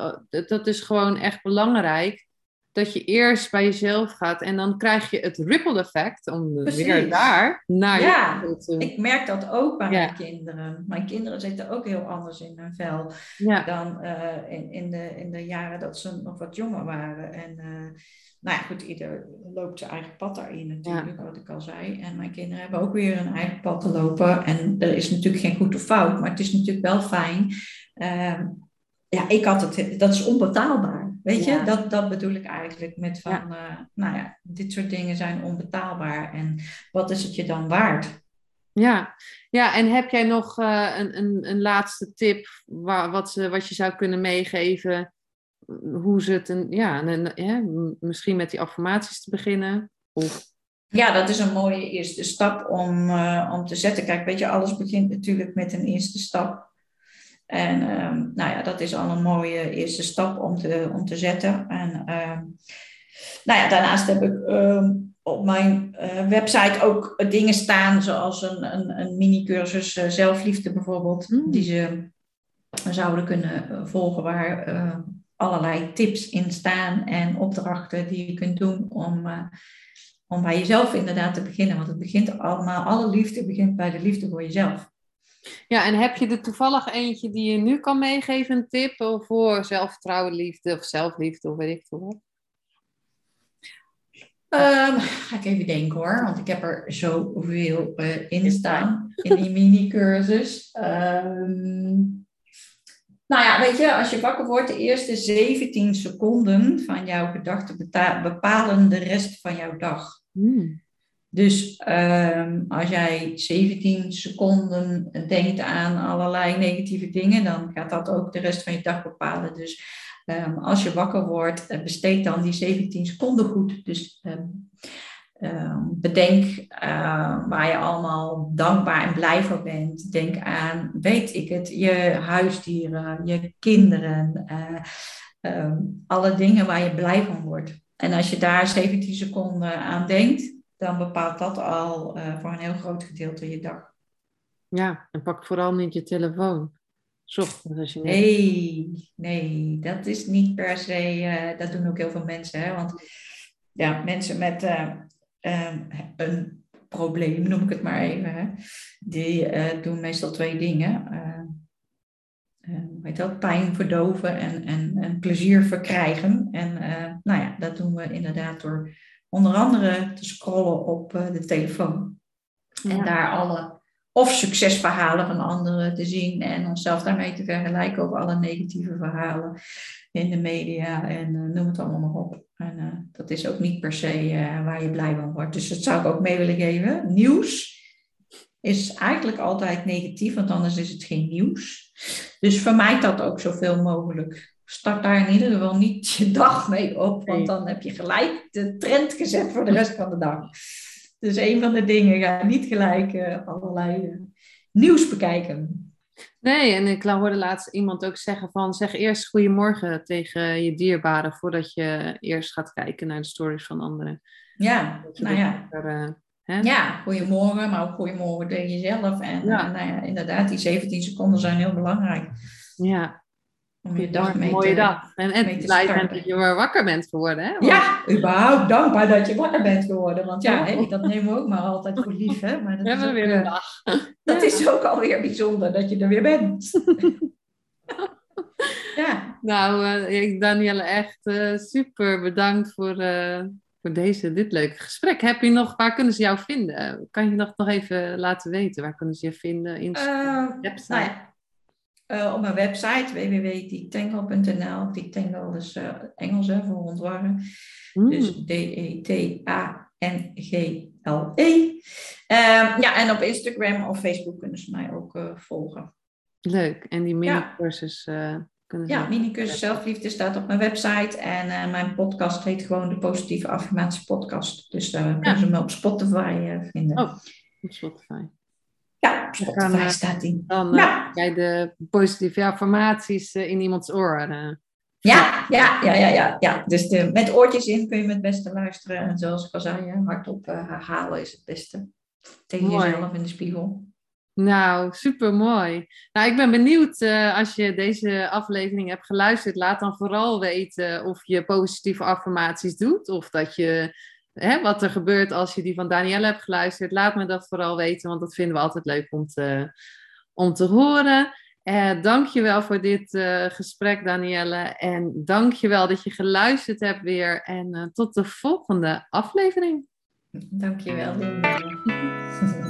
dat is gewoon echt belangrijk dat je eerst bij jezelf gaat en dan krijg je het ripple effect om weer daar naar ja, je ik merk dat ook bij mijn kinderen. Mijn kinderen zitten ook heel anders in hun vel dan uh, in, in, de, in de jaren dat ze nog wat jonger waren. En uh, nou ja, goed, ieder loopt zijn eigen pad daarin natuurlijk, wat ik al zei. En mijn kinderen hebben ook weer een eigen pad te lopen. En er is natuurlijk geen goed of fout, maar het is natuurlijk wel fijn. Uh, ja, ik had het, dat is onbetaalbaar. Weet je, dat, dat bedoel ik eigenlijk met van, eh, nou ja, dit soort dingen zijn onbetaalbaar en wat is het je dan waard? Ja, ja en heb jij nog uh, een, een, een laatste tip waar, wat, ze, wat je zou kunnen meegeven? Hoe ze het, een, ja, een, ja, misschien met die affirmaties te beginnen? Of... Ja, dat is een mooie eerste stap om, uh, om te zetten. Kijk, weet je, alles begint natuurlijk met een eerste stap. En ehm, nou ja, dat is al een mooie eerste stap om te, om te zetten. En ehm, nou ja, daarnaast heb ik ehm, op mijn uh, website ook dingen staan, zoals een, een, een mini-cursus uh, zelfliefde bijvoorbeeld, mm. die ze zouden kunnen eh, volgen, waar allerlei tips in staan en opdrachten die je kunt doen om, om bij jezelf inderdaad te beginnen. Want het begint allemaal, alle liefde begint bij de liefde voor jezelf. Ja, en heb je er toevallig eentje die je nu kan meegeven, een tip voor zelfvertrouwen, liefde of zelfliefde of weet ik veel wat? Um, ga ik even denken hoor, want ik heb er zoveel uh, in staan in die mini-cursus. Um, nou ja, weet je, als je wakker wordt, de eerste 17 seconden van jouw gedachten bepalen de rest van jouw dag. Hmm. Dus um, als jij 17 seconden denkt aan allerlei negatieve dingen, dan gaat dat ook de rest van je dag bepalen. Dus um, als je wakker wordt, eh, besteed dan die 17 seconden goed. Dus um, bedenk uh, waar je allemaal dankbaar en blij voor bent. Denk aan, weet ik het, je huisdieren, je kinderen, uh, alle dingen waar je blij van wordt. En als je daar 17 seconden aan denkt, dan bepaalt dat al uh, voor een heel groot gedeelte je dag. Ja, en pak vooral niet je telefoon. Ochtends als je Nee, nee, dat is niet per se, uh, dat doen ook heel veel mensen. Hè? Want ja, mensen met uh, um, een probleem, noem ik het maar even, hè? die doen meestal twee dingen. weet dat, pijn verdoven en, en, en plezier verkrijgen. En nou ja, dat doen we inderdaad door onder andere te scrollen op eh, de telefoon. En daar alle of succesverhalen van anderen te zien en onszelf daarmee te vergelijken over alle negatieve verhalen in de media en uh, noem het allemaal maar op. En uh, dat is ook niet per se uh, waar je blij van wordt. Dus dat zou ik ook mee willen geven. Nieuws is eigenlijk altijd negatief, want anders is het geen nieuws. Dus vermijd dat ook zoveel mogelijk start daar in ieder geval niet je dag mee op, want dan heb je gelijk de trend gezet voor de rest van de dag. Dus een van de dingen, ga niet gelijk uh, allerlei uh, nieuws bekijken. Nee, en ik hoorde laatst iemand ook zeggen van zeg eerst goedemorgen tegen je dierbaren voordat je eerst gaat kijken naar de stories van anderen. Ja, nou ja. Er, uh, ja, goedemorgen, maar ook goedemorgen tegen jezelf. En ja. nou ja, inderdaad, die 17 seconden zijn heel belangrijk. Ja, dag mooie te, dag. En, en blij zijn dat je weer wakker bent geworden. Hè? Want- Ja, überhaupt dankbaar dat je wakker bent geworden. Want ja, hè, dat nemen we ook maar altijd voor lief. Hè? Maar dat, We hebben ook, weer een eh, dag. dat is ook alweer bijzonder dat je er weer bent. ja, Nou, ik- Danielle, echt eh, super bedankt voor, voor deze, dit leuke gesprek. Heb je nog, waar kunnen ze jou vinden? Kan je nog, nog even laten weten? Waar kunnen ze je vinden? In eh, website? nou ja. Eh, op mijn website www.dietangle.nl. Dietangle is eh, Engels hè, voor ontwarren. Hmm. Dus D-E-T-A-N-G-L-E. Ehm, ja, en op Instagram of Facebook kunnen ze mij ook eh, volgen. Leuk. En die mini-cursus eh, kunnen ze... Ja, minicursus zelfliefde staat op mijn website. En mijn podcast heet gewoon de Positieve Affirmatie Podcast. Dus daar kunnen ze me op Spotify vinden. Oh. op Spotify. Ja, Spotify eh, staat die. Dan Ja. eh, jij de positieve affirmaties eh, in iemands oor. eh. Ja, ja, ja, ja, ja, ja. Dus de, met oortjes in kun je het beste luisteren. En zoals ik al zei, hardop eh, herhalen is het beste. Tegen Mooi. jezelf in de spiegel. Nou, super mooi. Nou, ik ben benieuwd als je deze aflevering hebt geluisterd. Laat dan vooral weten of je positieve affirmaties doet. Of dat je, hè, wat er gebeurt als je die van Danielle hebt geluisterd. Laat me dat vooral weten, want dat vinden we altijd leuk om te, om te horen. Eh, dank je wel voor dit eh, gesprek, Danielle. En dank je wel dat je geluisterd hebt weer. En eh, tot de volgende aflevering. Dankjewel,